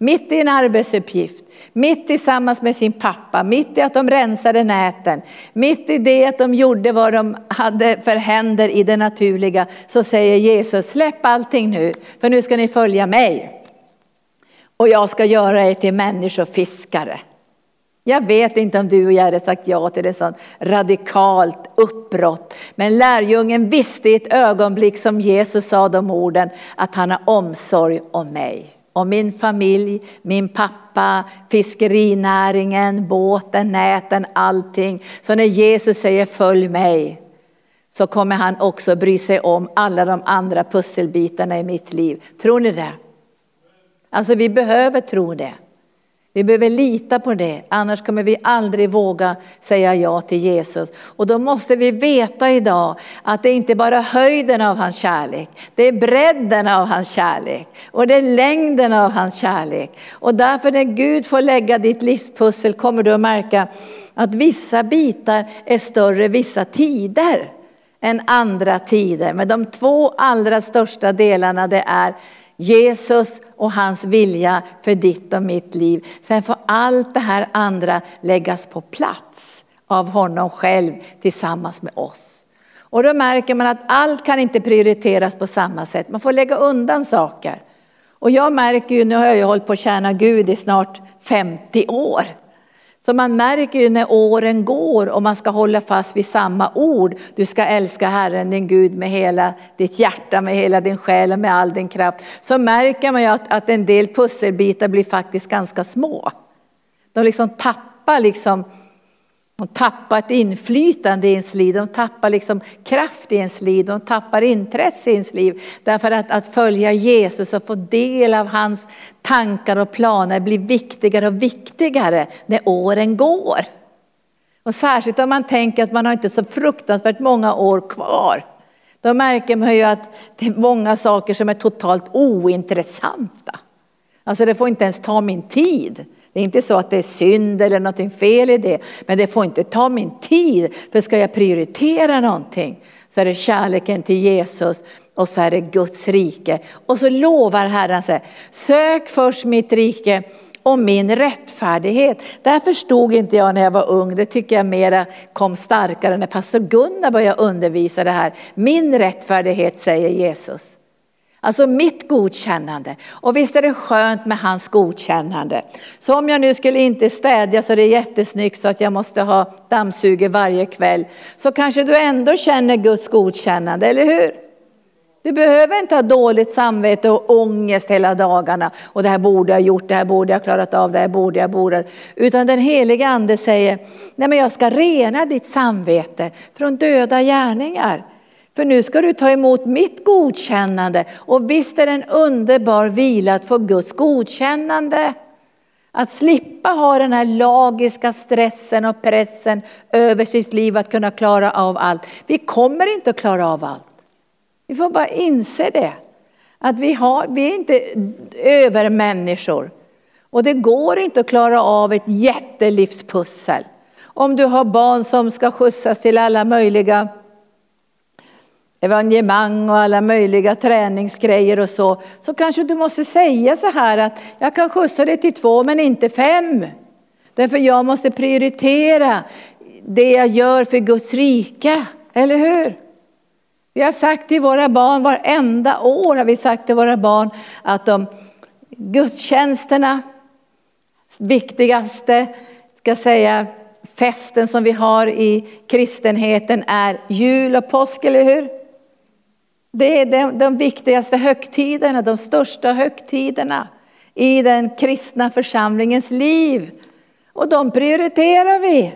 Mitt i en arbetsuppgift, mitt tillsammans med sin pappa, mitt i att de rensade näten, mitt i det att de gjorde vad de hade för händer i det naturliga, så säger Jesus, släpp allting nu, för nu ska ni följa mig. Och jag ska göra er till människofiskare. Jag vet inte om du och jag hade sagt ja till ett sånt radikalt uppbrott. Men lärjungen visste i ett ögonblick som Jesus sa de orden att han har omsorg om mig om min familj, min pappa, fiskerinäringen, båten, näten, allting. Så när Jesus säger följ mig så kommer han också bry sig om alla de andra pusselbitarna i mitt liv. Tror ni det? Alltså vi behöver tro det. Vi behöver lita på det, annars kommer vi aldrig våga säga ja till Jesus. Och då måste vi veta idag att det inte bara är höjden av hans kärlek, det är bredden av hans kärlek och det är längden av hans kärlek. Och därför när Gud får lägga ditt livspussel kommer du att märka att vissa bitar är större vissa tider än andra tider. Men de två allra största delarna det är Jesus och hans vilja för ditt och mitt liv. Sen får allt det här andra läggas på plats av honom själv tillsammans med oss. Och då märker man att allt kan inte prioriteras på samma sätt. Man får lägga undan saker. Och jag märker ju, nu har jag ju hållit på att tjäna Gud i snart 50 år. Så man märker ju när åren går och man ska hålla fast vid samma ord. Du ska älska Herren din Gud med hela ditt hjärta, med hela din själ och med all din kraft. Så märker man ju att, att en del pusselbitar blir faktiskt ganska små. De liksom tappar liksom de tappar ett inflytande i ens liv, de tappar liksom kraft i ens liv, de tappar intresse i ens liv. Därför att, att följa Jesus och få del av hans tankar och planer blir viktigare och viktigare när åren går. Och särskilt om man tänker att man har inte så fruktansvärt många år kvar. Då märker man ju att det är många saker som är totalt ointressanta. Alltså det får inte ens ta min tid. Det är inte så att det är synd eller någonting fel i det, men det får inte ta min tid. För ska jag prioritera någonting så är det kärleken till Jesus och så är det Guds rike. Och så lovar Herren sig, sök först mitt rike och min rättfärdighet. Det här förstod inte jag när jag var ung, det tycker jag mera kom starkare när pastor Gunnar började undervisa det här. Min rättfärdighet säger Jesus. Alltså mitt godkännande. Och visst är det skönt med hans godkännande. Så om jag nu skulle inte städja så det är jättesnyggt så att jag måste ha dammsuger varje kväll. Så kanske du ändå känner Guds godkännande, eller hur? Du behöver inte ha dåligt samvete och ångest hela dagarna. Och det här borde jag gjort, det här borde jag klarat av, det här borde jag borde. Utan den heliga ande säger, nej men jag ska rena ditt samvete från döda gärningar. För nu ska du ta emot mitt godkännande. Och visst är det en underbar vila att få Guds godkännande. Att slippa ha den här lagiska stressen och pressen över sitt liv att kunna klara av allt. Vi kommer inte att klara av allt. Vi får bara inse det. Att vi, har, vi är inte övermänniskor. Och det går inte att klara av ett jättelivspussel. Om du har barn som ska skjutsas till alla möjliga evenemang och alla möjliga träningsgrejer och så, så kanske du måste säga så här att jag kan skjutsa dig till två men inte fem. Därför jag måste prioritera det jag gör för Guds rike, eller hur? Vi har sagt till våra barn, varenda år har vi sagt till våra barn att de gudstjänsterna, viktigaste, ska säga festen som vi har i kristenheten är jul och påsk, eller hur? Det är de, de viktigaste högtiderna, de största högtiderna i den kristna församlingens liv. Och de prioriterar vi.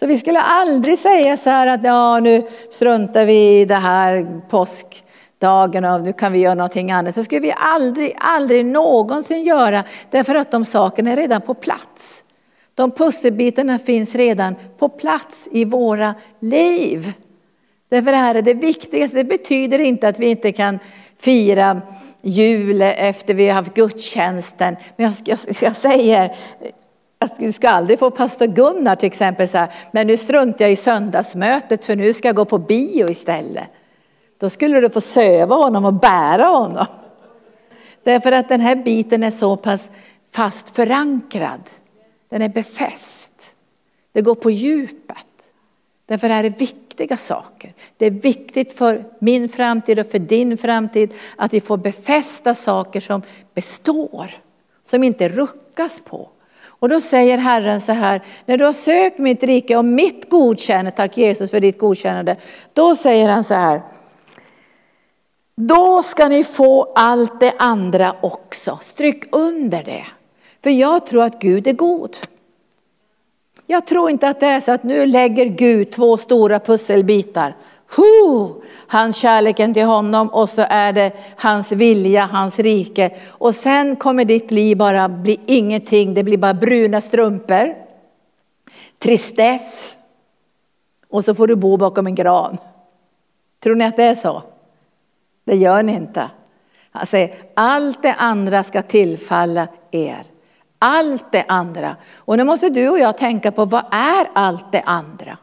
Så vi skulle aldrig säga så här att ja, nu struntar vi i det här påskdagen och nu kan vi göra någonting annat. Det skulle vi aldrig, aldrig någonsin göra därför att de sakerna är redan på plats. De pusselbitarna finns redan på plats i våra liv. Därför det här är det viktigaste. Det betyder inte att vi inte kan fira jul efter vi har haft gudstjänsten. Men jag, jag, jag säger, att du ska aldrig få pastor Gunnar till exempel så här, men nu struntar jag i söndagsmötet för nu ska jag gå på bio istället. Då skulle du få söva honom och bära honom. Därför att den här biten är så pass fast förankrad. Den är befäst. Det går på djupet. Därför är det viktiga saker. Det är viktigt för min framtid och för din framtid att vi får befästa saker som består, som inte ruckas på. Och då säger Herren så här, när du har sökt mitt rike och mitt godkännande, tack Jesus för ditt godkännande, då säger han så här, då ska ni få allt det andra också. Stryk under det. För jag tror att Gud är god. Jag tror inte att det är så att nu lägger Gud två stora pusselbitar. Huh! Hans kärleken till honom och så är det hans vilja, hans rike. Och sen kommer ditt liv bara bli ingenting, det blir bara bruna strumpor, tristess och så får du bo bakom en gran. Tror ni att det är så? Det gör ni inte. Han säger, allt det andra ska tillfalla er allt det andra. Och nu måste du och jag tänka på vad är allt det andra?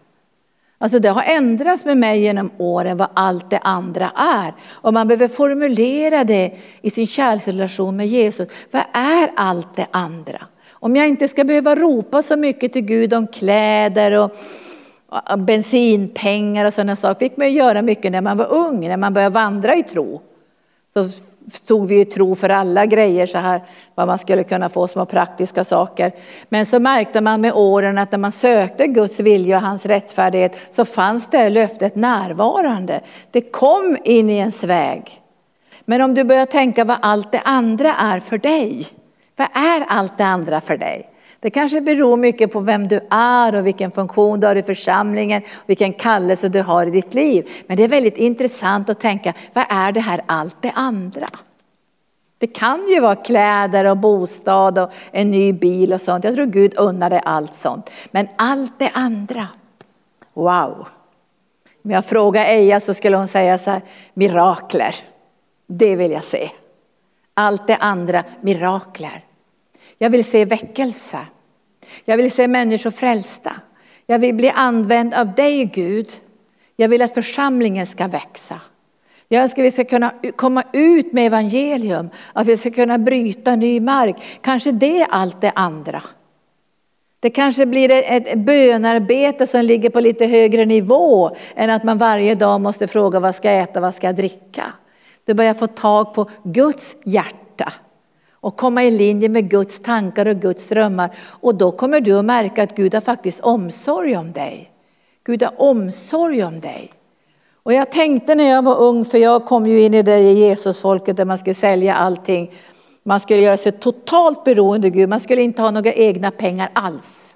Alltså det har ändrats med mig genom åren vad allt det andra är. Och man behöver formulera det i sin kärleksrelation med Jesus. Vad är allt det andra? Om jag inte ska behöva ropa så mycket till Gud om kläder och bensinpengar och sådana saker. fick man göra mycket när man var ung, när man började vandra i tro. Så stod vi i tro för alla grejer så här, vad man skulle kunna få små praktiska saker. Men så märkte man med åren att när man sökte Guds vilja och hans rättfärdighet så fanns det löftet närvarande. Det kom in i ens väg. Men om du börjar tänka vad allt det andra är för dig. Vad är allt det andra för dig? Det kanske beror mycket på vem du är och vilken funktion du har i församlingen, vilken kallelse du har i ditt liv. Men det är väldigt intressant att tänka, vad är det här allt det andra? Det kan ju vara kläder och bostad och en ny bil och sånt. Jag tror Gud unnar dig allt sånt. Men allt det andra, wow! Om jag frågar Eja så skulle hon säga så här, mirakler. Det vill jag se. Allt det andra, mirakler. Jag vill se väckelse. Jag vill se människor frälsta. Jag vill bli använd av dig Gud. Jag vill att församlingen ska växa. Jag önskar att vi ska kunna komma ut med evangelium, att vi ska kunna bryta ny mark. Kanske det är allt det andra. Det kanske blir ett bönarbete som ligger på lite högre nivå än att man varje dag måste fråga vad ska jag äta, vad ska jag dricka. Du börjar få tag på Guds hjärta och komma i linje med Guds tankar och Guds drömmar. Och då kommer du att märka att Gud har faktiskt omsorg om dig. Gud har omsorg om dig. Och jag tänkte när jag var ung, för jag kom ju in i det Jesusfolket där man skulle sälja allting. Man skulle göra sig totalt beroende av Gud, man skulle inte ha några egna pengar alls.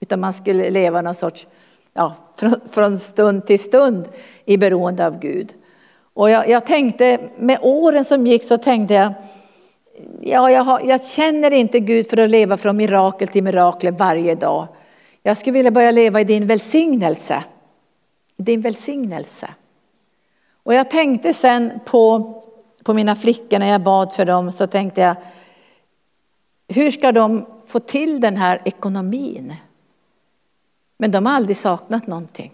Utan man skulle leva någon sorts, ja, från, från stund till stund i beroende av Gud. Och jag, jag tänkte, med åren som gick så tänkte jag, ja, jag, har, jag känner inte Gud för att leva från mirakel till mirakel varje dag. Jag skulle vilja börja leva i din välsignelse. Din välsignelse. Och jag tänkte sen på, på mina flickor när jag bad för dem så tänkte jag, hur ska de få till den här ekonomin? Men de har aldrig saknat någonting.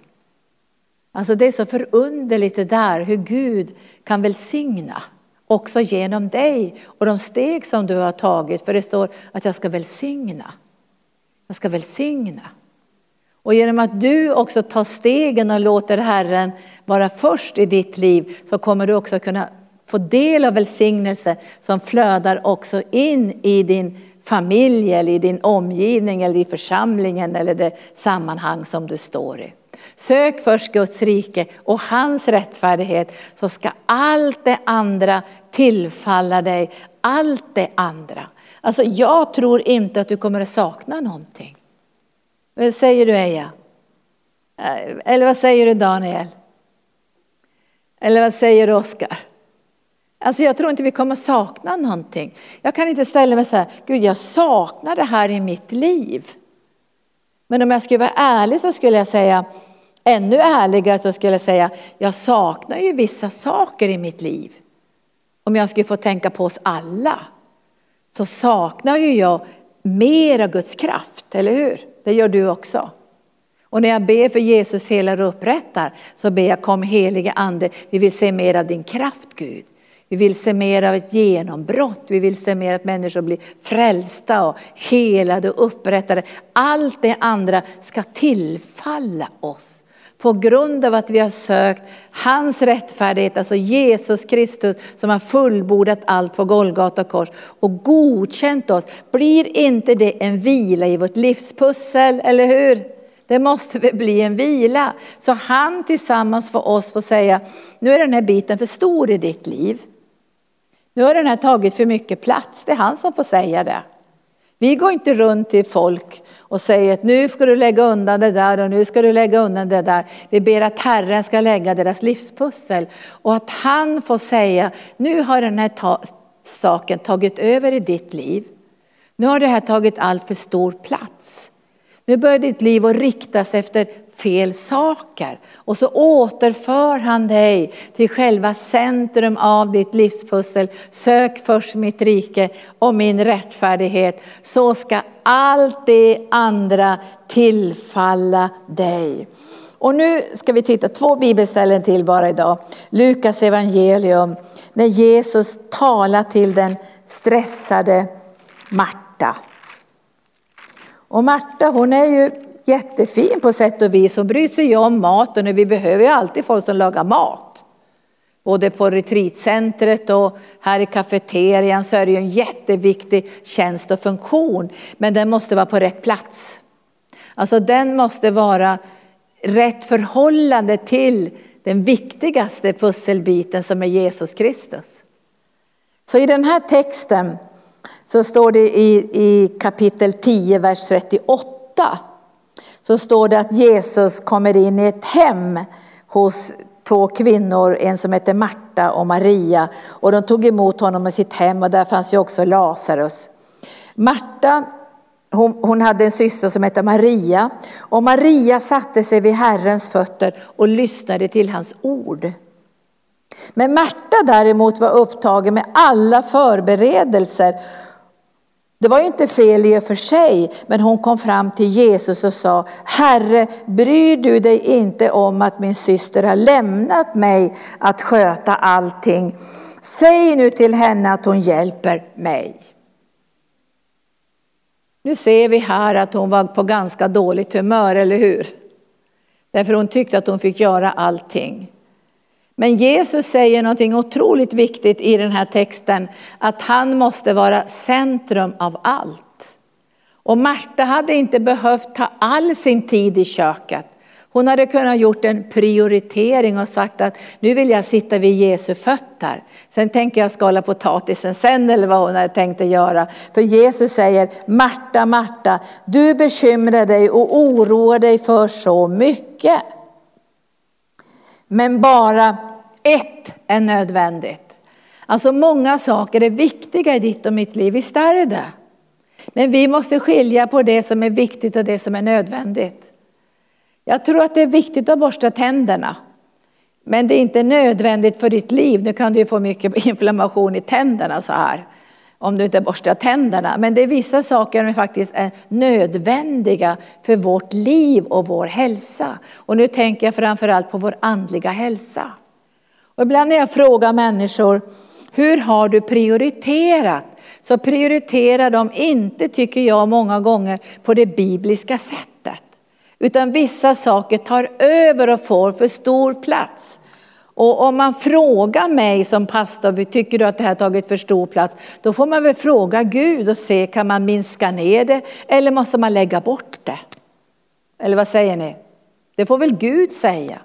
Alltså det är så förunderligt det där hur Gud kan välsigna också genom dig och de steg som du har tagit. För det står att jag ska välsigna. Jag ska välsigna. Och genom att du också tar stegen och låter Herren vara först i ditt liv så kommer du också kunna få del av välsignelse som flödar också in i din familj eller i din omgivning eller i församlingen eller det sammanhang som du står i. Sök först Guds rike och hans rättfärdighet så ska allt det andra tillfalla dig. Allt det andra. Alltså jag tror inte att du kommer att sakna någonting. Vad säger du Eja? Eh, eller vad säger du Daniel? Eller vad säger du Oskar? Alltså jag tror inte vi kommer sakna någonting. Jag kan inte ställa mig så här, Gud jag saknar det här i mitt liv. Men om jag skulle vara ärlig så skulle jag säga, ännu ärligare så skulle jag säga, jag saknar ju vissa saker i mitt liv. Om jag skulle få tänka på oss alla, så saknar ju jag mer av Guds kraft, eller hur? Det gör du också. Och när jag ber för Jesus helar och upprättar så ber jag kom helige ande, vi vill se mer av din kraft Gud. Vi vill se mer av ett genombrott. Vi vill se mer att människor blir frälsta och helade och upprättade. Allt det andra ska tillfalla oss. På grund av att vi har sökt hans rättfärdighet, alltså Jesus Kristus som har fullbordat allt på Golgata kors och godkänt oss. Blir inte det en vila i vårt livspussel, eller hur? Det måste väl bli en vila. Så han tillsammans för oss får säga, nu är den här biten för stor i ditt liv. Nu har den här tagit för mycket plats. Det är han som får säga det. Vi går inte runt till folk och säger att nu ska du lägga undan det där och nu ska du lägga undan det där. Vi ber att Herren ska lägga deras livspussel och att han får säga nu har den här ta saken tagit över i ditt liv. Nu har det här tagit allt för stor plats. Nu börjar ditt liv att riktas efter fel saker. Och så återför han dig till själva centrum av ditt livspussel. Sök först mitt rike och min rättfärdighet så ska allt det andra tillfalla dig. Och nu ska vi titta två bibelställen till bara idag. Lukas evangelium, när Jesus talar till den stressade Marta. Och Marta hon är ju jättefin på sätt och vis. Hon bryr sig ju om maten och vi behöver ju alltid folk som lagar mat. Både på retreatcentret och här i kafeterian så är det ju en jätteviktig tjänst och funktion. Men den måste vara på rätt plats. Alltså den måste vara rätt förhållande till den viktigaste pusselbiten som är Jesus Kristus. Så i den här texten så står det i, i kapitel 10, vers 38. Så står det att Jesus kommer in i ett hem hos två kvinnor, en som heter Marta och Maria. Och de tog emot honom i sitt hem och där fanns ju också Lazarus. Marta hon, hon, hade en syster som hette Maria och Maria satte sig vid Herrens fötter och lyssnade till hans ord. Men Marta däremot var upptagen med alla förberedelser. Det var ju inte fel i och för sig, men hon kom fram till Jesus och sa Herre, bryr du dig inte om att min syster har lämnat mig att sköta allting? Säg nu till henne att hon hjälper mig. Nu ser vi här att hon var på ganska dåligt humör, eller hur? Därför hon tyckte att hon fick göra allting. Men Jesus säger någonting otroligt viktigt i den här texten, att han måste vara centrum av allt. Och Marta hade inte behövt ta all sin tid i köket. Hon hade kunnat gjort en prioritering och sagt att nu vill jag sitta vid Jesu fötter. Sen tänker jag skala potatisen sen eller vad hon hade tänkt att göra. För Jesus säger Marta, Marta, du bekymrar dig och oroar dig för så mycket. Men bara ett är nödvändigt. Alltså många saker är viktiga i ditt och mitt liv, visst är det det? Men vi måste skilja på det som är viktigt och det som är nödvändigt. Jag tror att det är viktigt att borsta tänderna. Men det är inte nödvändigt för ditt liv. Nu kan du få mycket inflammation i tänderna så här. Om du inte borstar tänderna. Men det är vissa saker som faktiskt är nödvändiga för vårt liv och vår hälsa. Och nu tänker jag framförallt på vår andliga hälsa. Och ibland när jag frågar människor, hur har du prioriterat? Så prioriterar de inte, tycker jag många gånger, på det bibliska sättet. Utan vissa saker tar över och får för stor plats. Och om man frågar mig som pastor, tycker du att det här tagit för stor plats? Då får man väl fråga Gud och se, kan man minska ner det eller måste man lägga bort det? Eller vad säger ni? Det får väl Gud säga.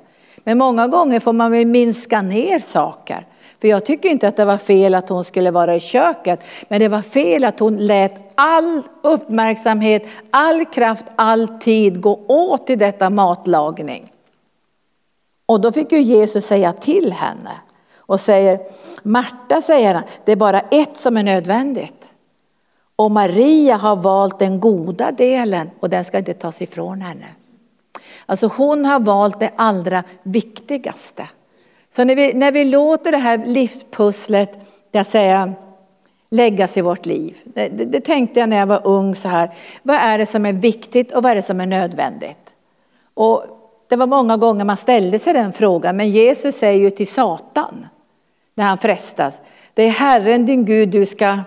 Men många gånger får man väl minska ner saker. För jag tycker inte att det var fel att hon skulle vara i köket, men det var fel att hon lät all uppmärksamhet, all kraft, all tid gå åt till detta matlagning. Och då fick ju Jesus säga till henne och säger, Marta säger han, det är bara ett som är nödvändigt. Och Maria har valt den goda delen och den ska inte tas ifrån henne. Alltså hon har valt det allra viktigaste. Så när vi, när vi låter det här livspusslet, jag säga, läggas i vårt liv. Det, det, det, tänkte jag när jag var ung så här. Vad är det som är viktigt och vad är det som är nödvändigt? Och det var många gånger man ställde sig den frågan, men Jesus säger ju till Satan när han frestas. Det är Herren din Gud du ska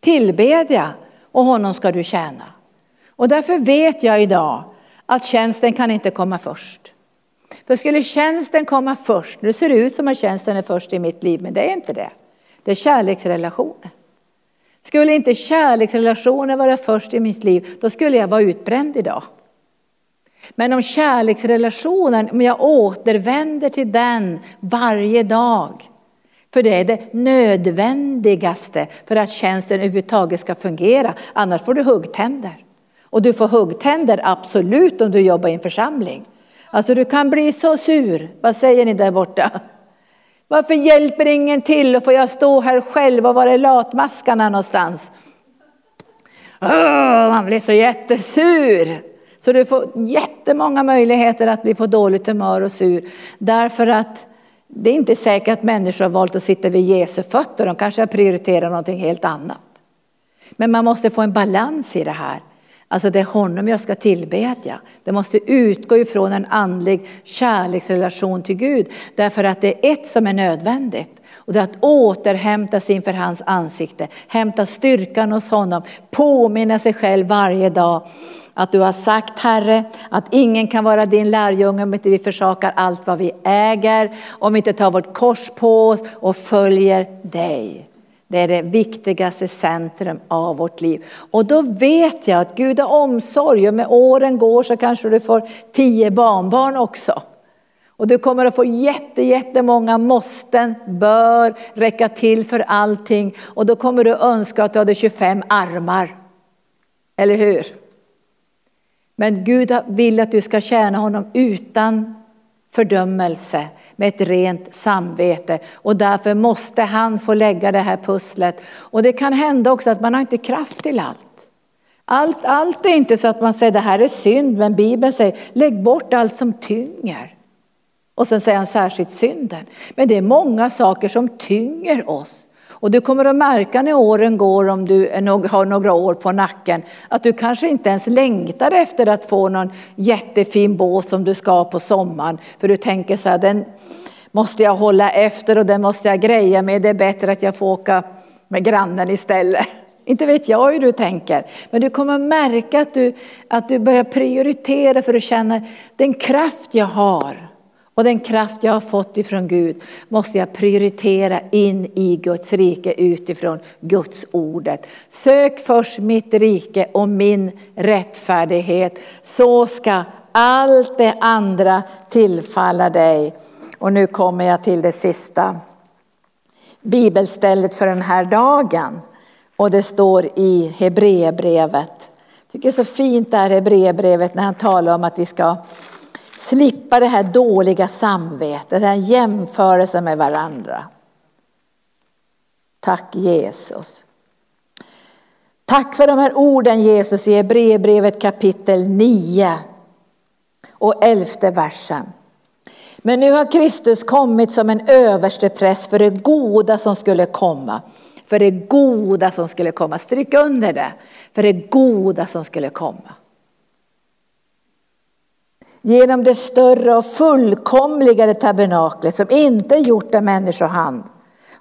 tillbedja och honom ska du tjäna. Och därför vet jag idag att tjänsten kan inte komma först. För skulle tjänsten komma först, nu ser det ut som att tjänsten är först i mitt liv, men det är inte det. Det är kärleksrelationer. Skulle inte kärleksrelationer vara först i mitt liv, då skulle jag vara utbränd idag. Men om kärleksrelationen, om jag återvänder till den varje dag, för det är det nödvändigaste för att tjänsten överhuvudtaget ska fungera, annars får du huggtänder. Och du får huggtänder absolut om du jobbar i en församling. Alltså du kan bli så sur. Vad säger ni där borta? Varför hjälper ingen till och får jag stå här själv och vara latmaskarna någonstans? Oh, man blir så jättesur. Så du får jättemånga möjligheter att bli på dåligt humör och sur. Därför att det är inte säkert att människor har valt att sitta vid Jesu fötter. De kanske har prioriterat någonting helt annat. Men man måste få en balans i det här. Alltså det är honom jag ska tillbedja. Det måste utgå ifrån en andlig kärleksrelation till Gud. Därför att det är ett som är nödvändigt. Och det är att återhämta sig inför hans ansikte, hämta styrkan hos honom, påminna sig själv varje dag att du har sagt Herre att ingen kan vara din lärjunge om inte vi försakar allt vad vi äger, om vi inte tar vårt kors på oss och följer dig. Det är det viktigaste centrum av vårt liv. Och då vet jag att Gud har omsorg och med åren går så kanske du får tio barnbarn också. Och du kommer att få jätte, jättemånga måsten, bör, räcka till för allting. Och då kommer du önska att du hade 25 armar. Eller hur? Men Gud vill att du ska tjäna honom utan fördömelse, med ett rent samvete. Och därför måste han få lägga det här pusslet. Och det kan hända också att man har inte kraft till allt. Allt, allt är inte så att man säger det här är synd, men Bibeln säger lägg bort allt som tynger. Och sen säger han särskilt synden. Men det är många saker som tynger oss. Och du kommer att märka när åren går, om du har några år på nacken, att du kanske inte ens längtar efter att få någon jättefin båt som du ska ha på sommaren. För du tänker så här, den måste jag hålla efter och den måste jag greja med. Det är bättre att jag får åka med grannen istället. Inte vet jag hur du tänker, men du kommer märka att du, att du börjar prioritera för att känna den kraft jag har och den kraft jag har fått ifrån Gud måste jag prioritera in i Guds rike utifrån Guds ordet. Sök först mitt rike och min rättfärdighet så ska allt det andra tillfalla dig. Och nu kommer jag till det sista bibelstället för den här dagen. Och det står i Hebreerbrevet. Jag tycker det är så fint där Hebreerbrevet när han talar om att vi ska slippa det här dåliga samvetet, den här jämförelsen med varandra. Tack Jesus. Tack för de här orden Jesus i Hebreerbrevet kapitel 9 och elfte versen. Men nu har Kristus kommit som en överstepräst för det goda som skulle komma. För det goda som skulle komma. Stryk under det. För det goda som skulle komma genom det större och fullkomligare tabernaklet som inte är gjort av människohand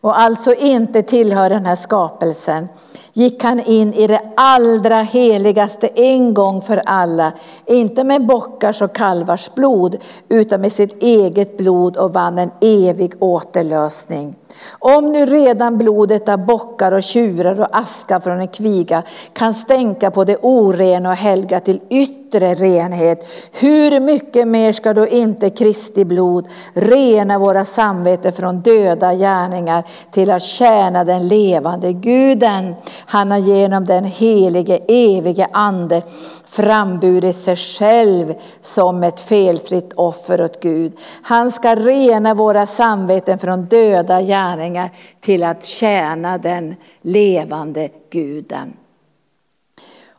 och alltså inte tillhör den här skapelsen gick han in i det allra heligaste en gång för alla, inte med bockars och kalvars blod utan med sitt eget blod och vann en evig återlösning. Om nu redan blodet av bockar och tjurar och aska från en kviga kan stänka på det orena och helga till yttre renhet, hur mycket mer ska då inte Kristi blod rena våra samveten från döda gärningar till att tjäna den levande guden. Han har genom den helige evige ande framburit sig själv som ett felfritt offer åt Gud. Han ska rena våra samveten från döda gärningar till att tjäna den levande guden.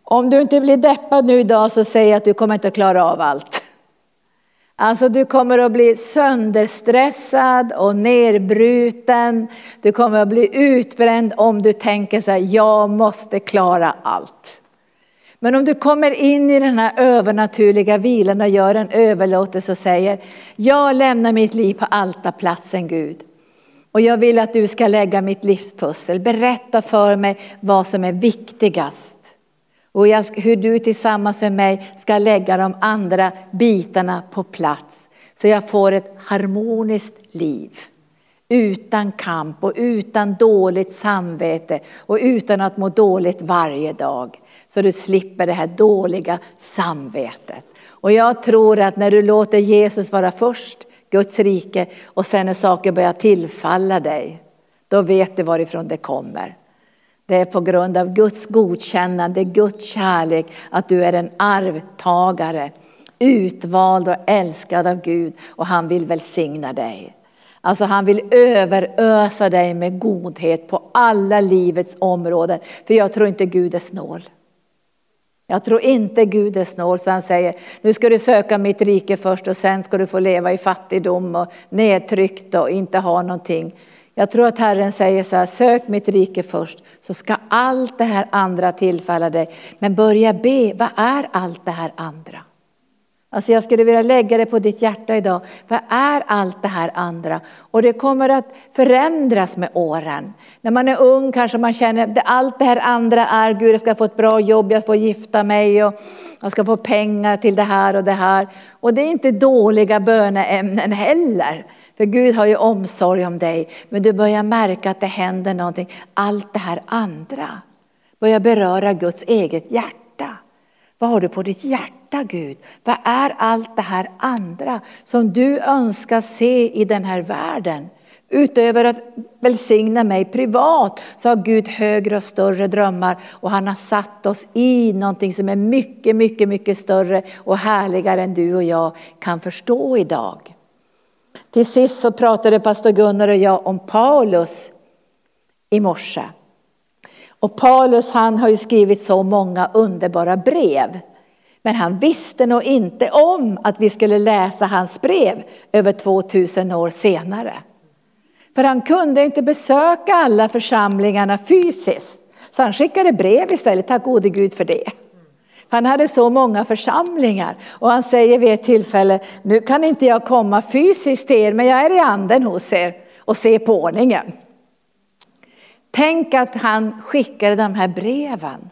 Om du inte blir deppad nu idag så säger jag att du kommer inte att klara av allt. Alltså du kommer att bli sönderstressad och nerbruten. Du kommer att bli utbränd om du tänker så här, jag måste klara allt. Men om du kommer in i den här övernaturliga vilan och gör en överlåtelse och säger, jag lämnar mitt liv på altarplatsen Gud. Och jag vill att du ska lägga mitt livspussel. Berätta för mig vad som är viktigast. Och jag, hur du tillsammans med mig ska lägga de andra bitarna på plats. Så jag får ett harmoniskt liv. Utan kamp och utan dåligt samvete och utan att må dåligt varje dag. Så du slipper det här dåliga samvetet. Och jag tror att när du låter Jesus vara först, Guds rike, och sen när saker börjar tillfalla dig, då vet du varifrån det kommer. Det är på grund av Guds godkännande, Guds kärlek, att du är en arvtagare, utvald och älskad av Gud och han vill välsigna dig. Alltså han vill överösa dig med godhet på alla livets områden. För jag tror inte Gud är snål. Jag tror inte Gud är snål så han säger nu ska du söka mitt rike först och sen ska du få leva i fattigdom och nedtryckt och inte ha någonting. Jag tror att Herren säger så här, sök mitt rike först så ska allt det här andra tillfalla dig. Men börja be, vad är allt det här andra? Alltså jag skulle vilja lägga det på ditt hjärta idag. Vad är allt det här andra? Och det kommer att förändras med åren. När man är ung kanske man känner att allt det här andra är Gud, jag ska få ett bra jobb, jag får gifta mig och jag ska få pengar till det här och det här. Och det är inte dåliga böneämnen heller. För Gud har ju omsorg om dig. Men du börjar märka att det händer någonting. Allt det här andra börjar beröra Guds eget hjärta. Vad har du på ditt hjärta Gud? Vad är allt det här andra som du önskar se i den här världen? Utöver att välsigna mig privat så har Gud högre och större drömmar och han har satt oss i någonting som är mycket, mycket, mycket större och härligare än du och jag kan förstå idag. Till sist så pratade pastor Gunnar och jag om Paulus i morse. Och Paulus han har ju skrivit så många underbara brev. Men han visste nog inte om att vi skulle läsa hans brev över 2000 år senare. För han kunde inte besöka alla församlingarna fysiskt. Så han skickade brev istället, tack gode Gud för det. Han hade så många församlingar och han säger vid ett tillfälle, nu kan inte jag komma fysiskt till er men jag är i anden hos er och ser på ordningen. Tänk att han skickade de här breven.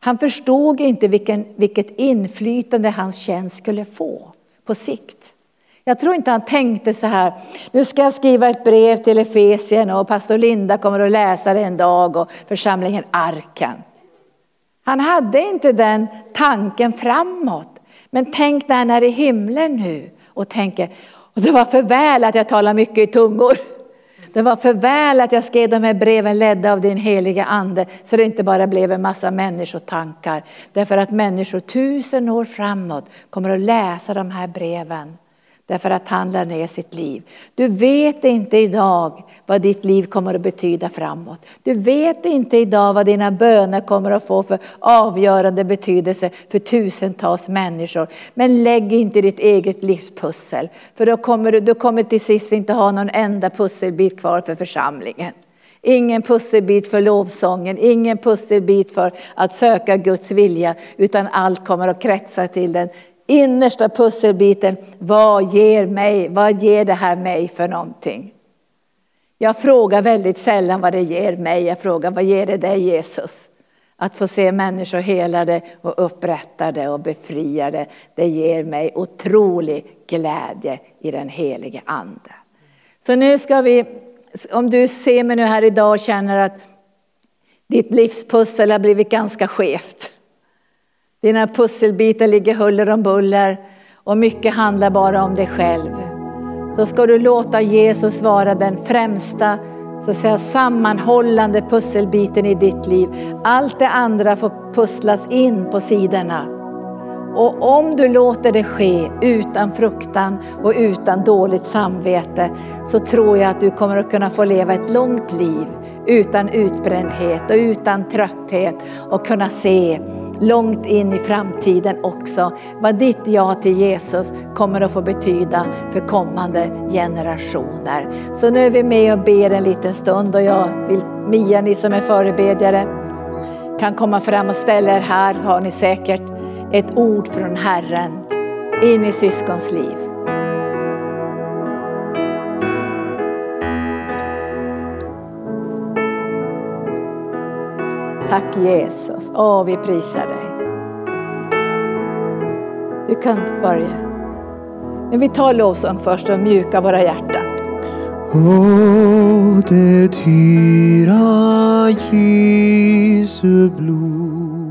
Han förstod inte vilken, vilket inflytande hans tjänst skulle få på sikt. Jag tror inte han tänkte så här, nu ska jag skriva ett brev till Efesien och pastor Linda kommer att läsa det en dag och församlingen Arken. Han hade inte den tanken framåt. Men tänk när han är i himlen nu och tänker, och det var för väl att jag talar mycket i tungor. Det var för väl att jag skrev de här breven ledda av din heliga ande så det inte bara blev en massa människotankar. Därför att människor tusen år framåt kommer att läsa de här breven Därför att han lär ner sitt liv. Du vet inte idag vad ditt liv kommer att betyda framåt. Du vet inte idag vad dina böner kommer att få för avgörande betydelse för tusentals människor. Men lägg inte ditt eget livspussel. För då kommer du, du kommer till sist inte ha någon enda pusselbit kvar för församlingen. Ingen pusselbit för lovsången, ingen pusselbit för att söka Guds vilja, utan allt kommer att kretsa till den innersta pusselbiten. Vad ger mig? Vad ger det här mig för någonting? Jag frågar väldigt sällan vad det ger mig. Jag frågar vad ger det dig Jesus? Att få se människor helade och upprättade och befriade, det ger mig otrolig glädje i den helige Ande. Så nu ska vi, om du ser mig nu här idag och känner att ditt livspussel har blivit ganska skevt. Dina pusselbitar ligger huller om buller och mycket handlar bara om dig själv. Så ska du låta Jesus vara den främsta så att säga, sammanhållande pusselbiten i ditt liv. Allt det andra får pusslas in på sidorna. Och om du låter det ske utan fruktan och utan dåligt samvete så tror jag att du kommer att kunna få leva ett långt liv utan utbrändhet och utan trötthet och kunna se långt in i framtiden också vad ditt ja till Jesus kommer att få betyda för kommande generationer. Så nu är vi med och ber en liten stund och jag vill, Mia, ni som är förebedjare, kan komma fram och ställa er här har ni säkert ett ord från Herren in i syskons liv. Tack Jesus. Åh, vi prisar dig. Du kan börja. Men vi tar lovsång först och mjuka våra hjärtan. Åh, det dyra Jesu blod